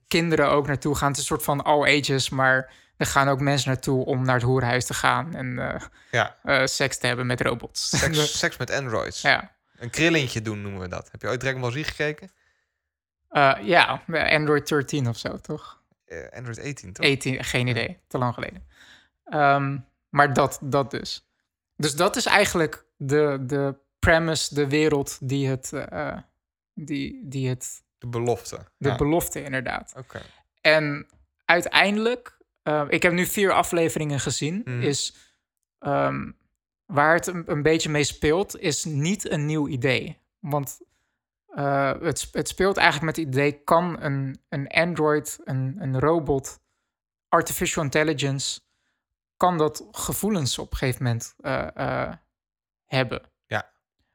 Speaker 6: kinderen ook naartoe gaan. Het is een soort van all ages, maar er gaan ook mensen naartoe om naar het hoerhuis te gaan en eh,
Speaker 5: Ja,
Speaker 6: eh, seks te hebben met robots.
Speaker 5: seks, *laughs* seks met androids.
Speaker 6: ja.
Speaker 5: Een krillintje doen noemen we dat. Heb je ooit Dragon Ball Z gekeken?
Speaker 6: Eh, ja, Android 13 of zo, toch?
Speaker 5: Android 18, toch?
Speaker 6: 18, geen idee, te lang geleden. Ehm, maar dat, dat dus. Dus dat is eigenlijk de, de premise, de wereld die het, die, die het
Speaker 5: De belofte.
Speaker 6: de
Speaker 5: Ja,
Speaker 6: belofte inderdaad.
Speaker 5: Oké.
Speaker 6: En uiteindelijk, eh, ik heb nu vier afleveringen gezien,
Speaker 5: Mhm.
Speaker 6: is ehm, waar het een, een beetje mee speelt, is niet een nieuw idee. Want eh, het, het speelt eigenlijk met het idee, kan een, een android, een, een robot, artificial intelligence, kan dat gevoelens op een gegeven moment eh, eh, hebben.
Speaker 5: Ja.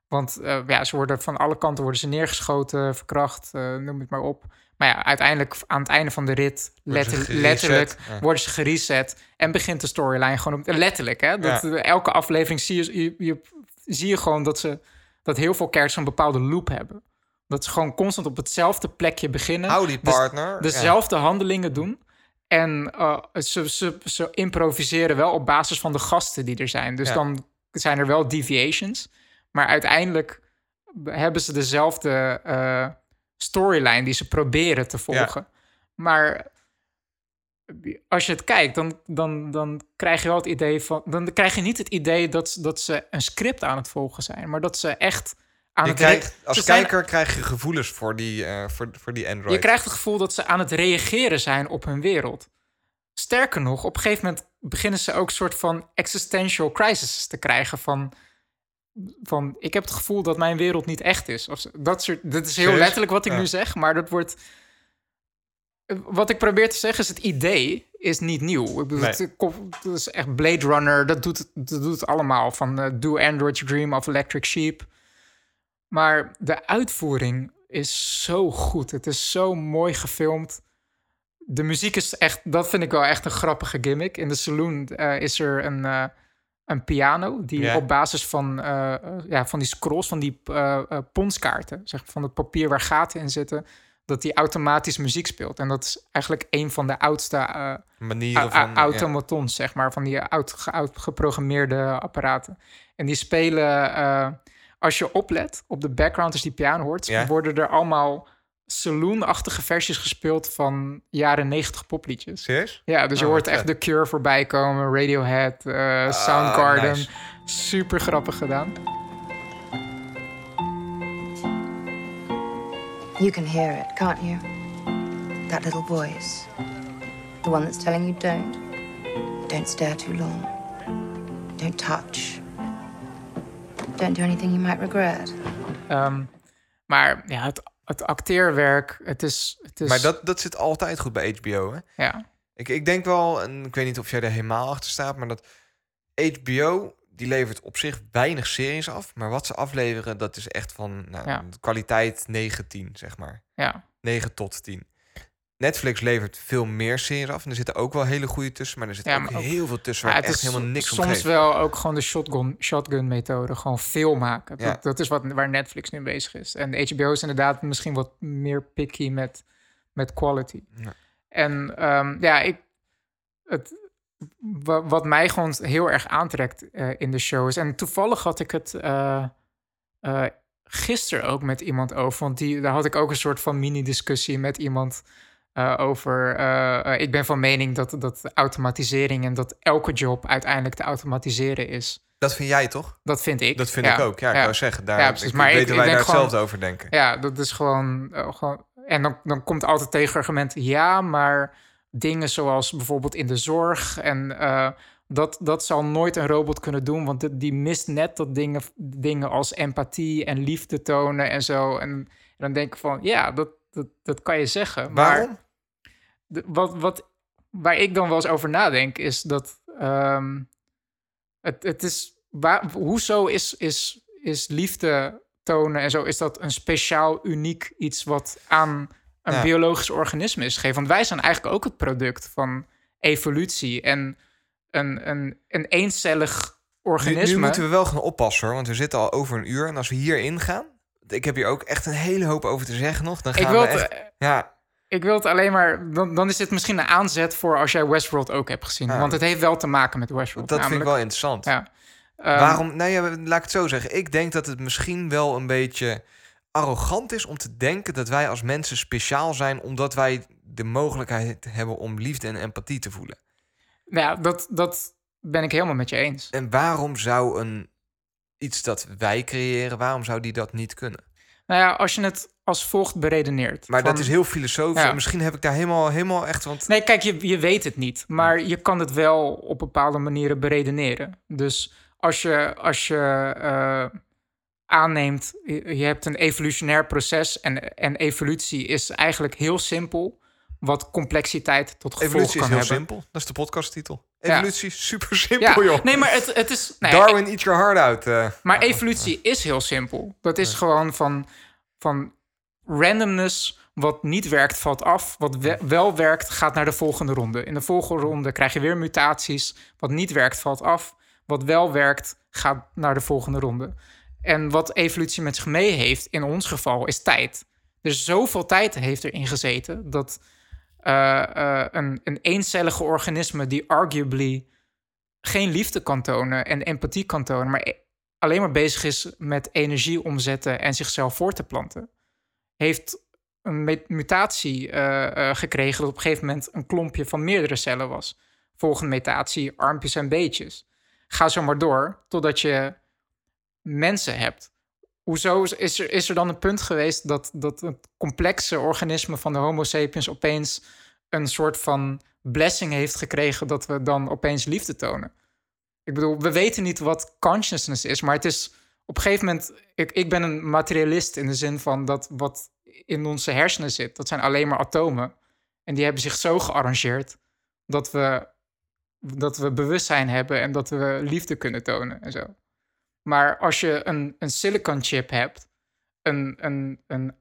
Speaker 6: Want ja, ze worden van alle kanten worden ze neergeschoten, verkracht, noem het maar op. Maar ja, uiteindelijk aan het einde van de rit, letter- letterlijk,
Speaker 5: ja.
Speaker 6: worden ze gereset. En begint de storyline gewoon op, letterlijk. Hè? Dat,
Speaker 5: Ja.
Speaker 6: Elke aflevering zie je, je, je- zie je gewoon dat, ze, dat heel veel characters een bepaalde loop hebben. Dat ze gewoon constant op hetzelfde plekje beginnen. Dus
Speaker 5: partner.
Speaker 6: dezelfde handelingen doen. En eh, ze, ze, ze improviseren wel op basis van de gasten die er zijn. Dus dan zijn er wel deviations. Maar uiteindelijk hebben ze dezelfde eh, storyline die ze proberen te volgen. Maar als je het kijkt, dan, dan, dan krijg je wel het idee van. Dan krijg je niet het idee dat, dat ze een script aan het volgen zijn, maar dat ze echt aan
Speaker 5: Je
Speaker 6: het.
Speaker 5: krijgt, als
Speaker 6: zijn-
Speaker 5: kijker krijg je gevoelens voor die, eh, voor, voor die Android.
Speaker 6: je krijgt het gevoel dat ze aan het reageren zijn op hun wereld. Sterker nog, op een gegeven moment beginnen ze ook een soort van existential crisis te krijgen van, van ik heb het gevoel dat mijn wereld niet echt is. Of dat soort, dit is heel
Speaker 5: Serieus?
Speaker 6: letterlijk wat ik
Speaker 5: Ja.
Speaker 6: nu zeg, maar dat wordt... Wat ik probeer te zeggen is, het idee is niet nieuw. Ik bedoel,
Speaker 5: Nee.
Speaker 6: het is echt Blade Runner, dat doet, het- dat doet het allemaal. Van eh, Do Android Dream of Electric Sheep. Maar de uitvoering is zo goed. Het is zo mooi gefilmd. De muziek is echt, dat vind ik wel echt een grappige gimmick. In de saloon eh, is er een, eh, een piano die op basis van, eh, eh, ja, van die scrolls, van die eh eh, ponskaarten, zeg, van het papier waar gaten in zitten, dat die automatisch muziek speelt. En dat is eigenlijk een van de oudste
Speaker 5: Manieren van...
Speaker 6: au- automatons, zeg maar, van die oud, ge- oud geprogrammeerde apparaten. En die spelen, als je oplet op de background, als die piano hoort, worden er allemaal saloon-achtige versies gespeeld van jaren 90 popliedjes.
Speaker 5: Serieus?
Speaker 6: Ja, dus je
Speaker 5: Oh,
Speaker 6: hoort echt. The Cure voorbij komen, Radiohead, eh, Soundgarden.
Speaker 5: Nice.
Speaker 6: Super grappig gedaan.
Speaker 7: You can hear it, can't you? That little voice. The one that's telling you don't. Don't stare too long. Don't touch. Don't do anything you might regret.
Speaker 6: Ehm, maar ja, het, het acteerwerk, het is... Het is
Speaker 5: Maar dat, dat zit altijd goed bij HBO, hè?
Speaker 6: Ja,
Speaker 5: Ik, ik denk wel, en ik weet niet of jij er helemaal achter staat, maar dat HBO, die levert op zich weinig series af. Maar wat ze afleveren, dat is echt van nou,
Speaker 6: Ja.
Speaker 5: kwaliteit 9, 10, zeg maar.
Speaker 6: ja.
Speaker 5: 9 tot 10. Netflix levert veel meer series af. En er zitten ook wel hele goede tussen. Maar er zit
Speaker 6: Ja,
Speaker 5: ook, heel veel tussen waar
Speaker 6: het
Speaker 5: echt
Speaker 6: is
Speaker 5: helemaal niks om
Speaker 6: soms wel ook gewoon de shotgun, shotgun methode. Gewoon veel maken.
Speaker 5: Ja.
Speaker 6: Dat, dat is wat, waar Netflix nu bezig is. En HBO is inderdaad misschien wat meer picky met, met quality.
Speaker 5: Ja.
Speaker 6: En ehm, ja, ik, het, wa- wat mij gewoon heel erg aantrekt eh, in de show is... En toevallig had ik het eh, gisteren ook met iemand over. Want die, daar had ik ook een soort van mini-discussie met iemand... eh, over. eh, eh, ik ben van mening dat, dat automatisering en dat elke job uiteindelijk te automatiseren is.
Speaker 5: Dat vind jij toch?
Speaker 6: Dat vind ik.
Speaker 5: Dat vind
Speaker 6: Ja,
Speaker 5: ik ook. Ja, ik
Speaker 6: ja.
Speaker 5: wou zeggen. Daar,
Speaker 6: Ja, precies.
Speaker 5: ik,
Speaker 6: Maar
Speaker 5: ik
Speaker 6: ik-
Speaker 5: weet dat
Speaker 6: ik
Speaker 5: wij daar
Speaker 6: gewoon-
Speaker 5: hetzelfde over denken.
Speaker 6: Ja, dat is gewoon. gewoon en dan, dan komt altijd tegenargument. Ja, maar dingen zoals bijvoorbeeld in de zorg. En dat, dat zal nooit een robot kunnen doen. Want die- die mist net dat dingen, dingen als empathie en liefde tonen en zo. En, en dan denk ik van ja, dat, dat, dat kan je zeggen. Maar
Speaker 5: Waarom?
Speaker 6: De- wat, wat, waar ik dan wel eens over nadenk, is dat ehm, het, het is. Waar, hoezo is, is, is liefde tonen en zo, is dat een speciaal, uniek iets wat aan een
Speaker 5: Ja.
Speaker 6: biologisch organisme is gegeven? Want wij zijn eigenlijk ook het product van evolutie en een, een, een eencellig
Speaker 5: Nu,
Speaker 6: organisme.
Speaker 5: nu moeten we wel gaan oppassen hoor, want we zitten al over een uur. En als we hier ingaan, ik heb hier ook echt een hele hoop over te zeggen nog. Dan gaan
Speaker 6: ik, wil
Speaker 5: we echt...
Speaker 6: eh,
Speaker 5: Ja,
Speaker 6: ik wil het alleen maar. Dan, dan is dit misschien een aanzet voor als jij Westworld ook hebt gezien.
Speaker 5: Ja.
Speaker 6: Want het heeft wel te maken met Westworld.
Speaker 5: dat vind ik wel interessant.
Speaker 6: Ja. Ehm,
Speaker 5: Waarom? Nou ja, laat ik het zo zeggen. Ik denk dat het misschien wel een beetje arrogant is om te denken dat wij als mensen speciaal zijn omdat wij de mogelijkheid hebben om liefde en empathie te voelen.
Speaker 6: Nou ja, dat, dat ben ik helemaal met je eens.
Speaker 5: En waarom zou een iets dat wij creëren, waarom zou die dat niet kunnen?
Speaker 6: Nou ja, als je het als volgt beredeneert.
Speaker 5: Maar
Speaker 6: van-
Speaker 5: dat is heel filosofisch.
Speaker 6: Ja.
Speaker 5: Misschien heb ik daar helemaal, helemaal echt. Want
Speaker 6: Nee, kijk, je, je weet het niet. Maar je kan het wel op bepaalde manieren beredeneren. Dus als je, als je eh, aanneemt, je hebt een evolutionair proces. En, en evolutie is eigenlijk heel simpel. wat complexiteit tot gevolg
Speaker 5: Evolutie
Speaker 6: kan
Speaker 5: is heel
Speaker 6: hebben.
Speaker 5: simpel. Dat is de podcasttitel.
Speaker 6: Ja.
Speaker 5: Evolutie, super simpel,
Speaker 6: Ja,
Speaker 5: joh.
Speaker 6: nee, maar het, het is. ja, *laughs*
Speaker 5: Darwin, eat your heart out. eh.
Speaker 6: Maar evolutie is heel simpel. Dat is gewoon van, van randomness. Wat niet werkt, valt af. Wat we- wel werkt, gaat naar de volgende ronde. In de volgende ronde krijg je weer mutaties. Wat niet werkt, valt af. Wat wel werkt, gaat naar de volgende ronde. En wat evolutie met zich mee heeft, in ons geval, is tijd. Dus zoveel tijd heeft erin gezeten dat eh, eh, een, een eencellige organisme die arguably geen liefde kan tonen en empathie kan tonen, maar e- alleen maar bezig is met energie omzetten en zichzelf voor te planten, heeft een mutatie eh, eh, gekregen dat op een gegeven moment een klompje van meerdere cellen was. Volgende mutatie, armpjes en beetjes. Ga zo maar door totdat je mensen hebt. Hoezo is- is er, is er dan een punt geweest dat, dat het complexe organisme van de Homo sapiens opeens een soort van blessing heeft gekregen dat we dan opeens liefde tonen? Ik bedoel, we weten niet wat consciousness is, maar het is op een gegeven moment. Ik, ik ben een materialist in de zin van dat wat in onze hersenen zit, dat zijn alleen maar atomen. En die hebben zich zo gearrangeerd dat we, dat we bewustzijn hebben en dat we liefde kunnen tonen en zo. Maar als je een, een silicon chip hebt, een, een, een,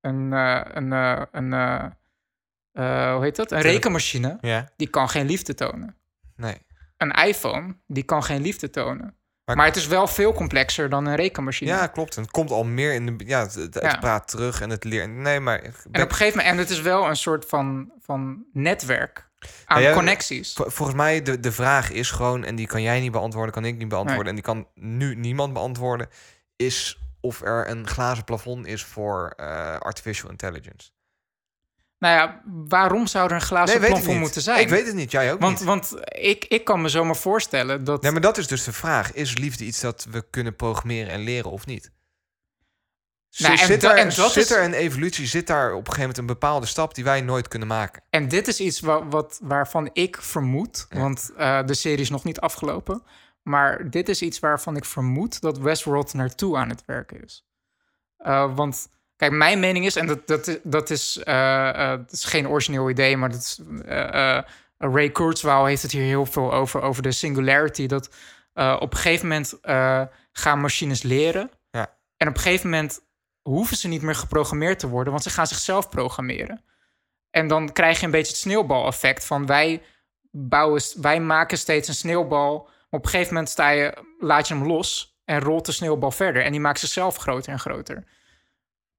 Speaker 6: een, eh, een, eh, een, eh, hoe heet dat? Een rekenmachine,
Speaker 5: Ja,
Speaker 6: die kan geen liefde tonen
Speaker 5: nee.
Speaker 6: een iPhone, die kan geen liefde tonen.
Speaker 5: Maar-
Speaker 6: Maar, het is wel veel complexer dan een rekenmachine.
Speaker 5: Ja, klopt. En het komt al meer in de... Ja, het, het, het
Speaker 6: Ja.
Speaker 5: praat terug en het leert... Nee, maar...
Speaker 6: en op een gegeven moment, en het is wel een soort van, van netwerk aan
Speaker 5: Ja, ja,
Speaker 6: connecties.
Speaker 5: Vol- Volgens mij, de, de vraag is gewoon, en die kan jij niet beantwoorden, kan ik niet beantwoorden, en die kan nu niemand beantwoorden, is of er een glazen plafond is voor eh, artificial intelligence.
Speaker 6: Nou ja, waarom zou er een glazen plafond
Speaker 5: niet.
Speaker 6: moeten zijn?
Speaker 5: Ik weet het niet, jij ook
Speaker 6: want,
Speaker 5: niet.
Speaker 6: Want ik, ik kan me zomaar voorstellen dat...
Speaker 5: Nee, maar dat is dus de vraag. Is liefde iets dat we kunnen programmeren en leren of niet? Z-
Speaker 6: Nou, en
Speaker 5: zit er,
Speaker 6: en dat
Speaker 5: zit
Speaker 6: is-
Speaker 5: er een evolutie, zit daar op een gegeven moment een bepaalde stap die wij nooit kunnen maken?
Speaker 6: En dit is iets wa- wat, waarvan ik vermoed,
Speaker 5: Ja.
Speaker 6: want eh, de serie is nog niet afgelopen, maar dit is iets waarvan ik vermoed dat Westworld naartoe aan het werken is. Eh, want kijk, mijn mening is, en dat, dat, is- dat, is, eh, eh, dat is geen origineel idee, maar dat is, eh, Ray Kurzweil heeft het hier heel veel over, over de singularity, dat op een gegeven moment gaan machines leren.
Speaker 5: Ja.
Speaker 6: En op een gegeven moment hoeven ze niet meer geprogrammeerd te worden, want ze gaan zichzelf programmeren. En dan krijg je een beetje het sneeuwbaleffect van wij bouwen, wij maken steeds een sneeuwbal. Op een gegeven moment sta je, laat je hem los en rolt de sneeuwbal verder. En die maakt zichzelf groter en groter.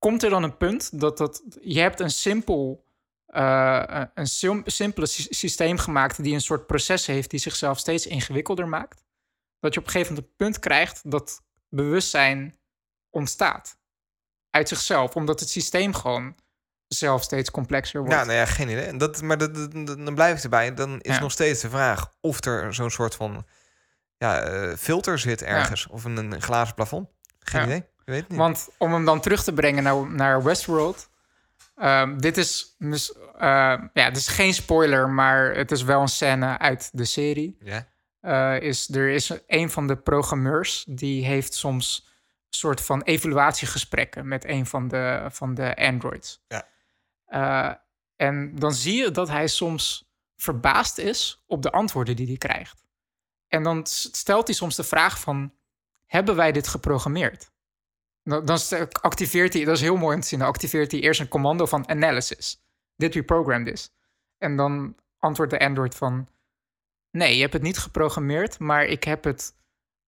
Speaker 6: Komt er dan een punt dat, dat je hebt een simpel, eh, een sim- simpele sy- systeem gemaakt die een soort proces heeft die zichzelf steeds ingewikkelder maakt. Dat je op een gegeven moment een punt krijgt dat bewustzijn ontstaat uit zichzelf, omdat het systeem gewoon zelf steeds complexer wordt.
Speaker 5: Ja, nou ja, geen idee. Dat, maar dat, dat- dat- dan blijf ik erbij. Dan is
Speaker 6: Ja.
Speaker 5: nog steeds de vraag of er zo'n soort van ja, eh, filter zit ergens. Of een, een glazen plafond. Geen
Speaker 6: Ja.
Speaker 5: idee. Weet niet.
Speaker 6: Want om hem dan terug te brengen naar, naar Westworld. ehm, dit is ehm, ja, het is geen spoiler, maar het is wel een scène uit de serie.
Speaker 5: ja.
Speaker 6: Eh, is, er is een van de programmeurs die heeft soms een soort van evaluatiegesprekken met een van de, van de androids.
Speaker 5: Ja.
Speaker 6: Eh, en dan zie je dat hij soms verbaasd is op de antwoorden die hij krijgt. En dan stelt hij soms de vraag van, hebben wij dit geprogrammeerd? Dan, dan st- activeert hij, dat is heel mooi om te zien, dan activeert hij eerst een commando van analysis. Did we program this? En dan antwoordt de Android van, nee, je hebt het niet geprogrammeerd, maar ik heb het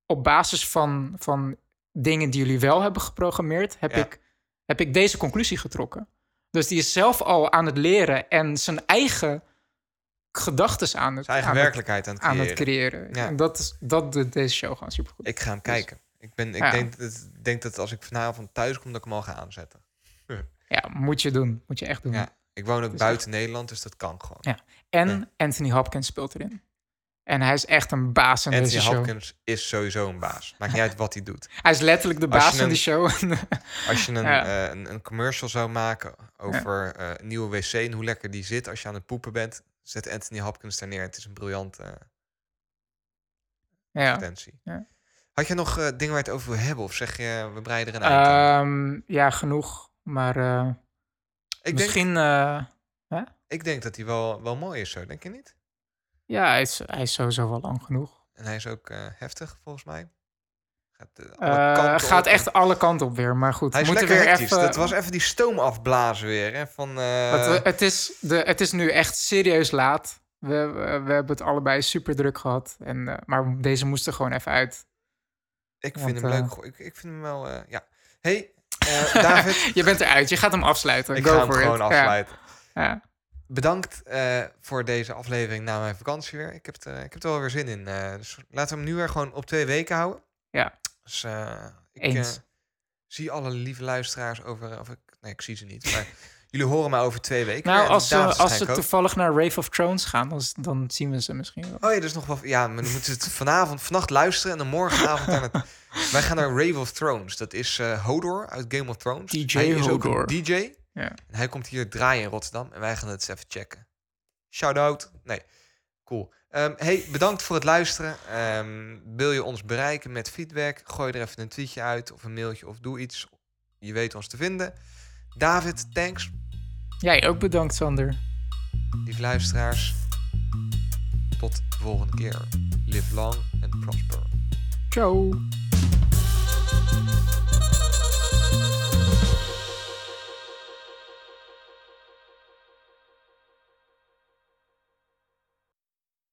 Speaker 6: op basis van, van dingen die jullie wel hebben geprogrammeerd, heb,
Speaker 5: Ja.
Speaker 6: ik, heb ik deze conclusie getrokken. Dus die is zelf al aan het leren en zijn eigen gedachten aan het,
Speaker 5: Zijn eigen
Speaker 6: aan het-
Speaker 5: werkelijkheid aan het
Speaker 6: aan
Speaker 5: creëren.
Speaker 6: het creëren.
Speaker 5: Ja.
Speaker 6: En dat, is, dat doet deze show gewoon supergoed.
Speaker 5: Ik ga hem
Speaker 6: Dus-
Speaker 5: kijken. Ik, ben, ik
Speaker 6: Ja.
Speaker 5: denk, dat, denk dat als ik vanavond thuis kom, dat ik hem al ga aanzetten. *laughs*
Speaker 6: Ja, moet je doen. Moet je echt doen.
Speaker 5: Ja. Ik woon ook
Speaker 6: Dus
Speaker 5: buiten Nederland, dus dat kan gewoon.
Speaker 6: Ja. En
Speaker 5: Ja.
Speaker 6: Anthony Hopkins speelt erin. En hij is echt een baas in
Speaker 5: Anthony
Speaker 6: deze show.
Speaker 5: Hopkins is sowieso een baas. Maakt niet uit wat hij doet. *laughs*
Speaker 6: Hij is letterlijk de baas in
Speaker 5: een-
Speaker 6: die show. *laughs*
Speaker 5: Als je een,
Speaker 6: Ja.
Speaker 5: eh, een, een commercial zou maken over eh, een nieuwe wc en hoe lekker die zit als je aan het poepen bent, zet Anthony Hopkins daar neer. Het is een briljante
Speaker 6: ja.
Speaker 5: advertentie.
Speaker 6: Ja.
Speaker 5: Had je nog eh, dingen waar je het over wil hebben? Of zeg je, we breiden er een eind aan?
Speaker 6: Ehm, ja, genoeg. Maar eh,
Speaker 5: ik, denk,
Speaker 6: misschien... eh,
Speaker 5: ik Ik denk dat hij wel, wel mooi is zo, denk je niet?
Speaker 6: Ja, hij is, hij is sowieso wel lang genoeg.
Speaker 5: En hij is ook heftig, volgens mij. Gaat, alle kanten
Speaker 6: gaat echt alle kanten op weer. Maar goed,
Speaker 5: Hij is
Speaker 6: moeten
Speaker 5: lekker
Speaker 6: weer
Speaker 5: hectisch.
Speaker 6: even...
Speaker 5: Dat was even die stoom afblazen weer. Hè, van, eh,
Speaker 6: het, is de, het is nu echt serieus laat. We, we, we hebben het allebei super druk gehad. En, maar deze moest er gewoon even uit.
Speaker 5: Ik vind hem
Speaker 6: eh,
Speaker 5: leuk. Goh, Ik, ik vind hem wel... eh, ja. hey, eh, *laughs* David.
Speaker 6: Je bent eruit, je gaat hem afsluiten.
Speaker 5: ik
Speaker 6: Go
Speaker 5: ga hem gewoon
Speaker 6: it.
Speaker 5: Afsluiten.
Speaker 6: Ja,
Speaker 5: Bedankt eh, voor deze aflevering na mijn vakantie weer. Ik heb, het, eh, ik heb er wel weer zin in. eh, dus laten we hem nu weer gewoon op twee weken houden.
Speaker 6: Ja.
Speaker 5: Dus eh, ik
Speaker 6: Eens.
Speaker 5: eh, zie alle lieve luisteraars over... Of ik, nee, ik zie ze niet. Maar *laughs* jullie horen mij over twee weken.
Speaker 6: Nou, als als ze
Speaker 5: ook.
Speaker 6: toevallig naar Rave of Thrones gaan, dan, dan zien we ze misschien wel.
Speaker 5: Oh ja, is nog wel... Ja, maar dan moeten het vanavond, vannacht luisteren en dan morgenavond naar het... *laughs* Wij gaan naar Rave of Thrones. Dat is eh, Hodor uit Game of Thrones.
Speaker 6: DJ
Speaker 5: hij is ook
Speaker 6: Hodor.
Speaker 5: een DJ.
Speaker 6: Ja.
Speaker 5: En hij komt hier draaien in Rotterdam. En wij gaan het eens even checken. Shout-out. Nee, cool. Ehm, hey, bedankt voor het luisteren. Ehm, wil je ons bereiken met feedback? Gooi er even een tweetje uit of een mailtje of doe iets. Je weet ons te vinden. David, thanks.
Speaker 6: Jij ook bedankt, Sander.
Speaker 5: Lieve luisteraars. Tot de volgende keer. Live long and prosper.
Speaker 6: Ciao.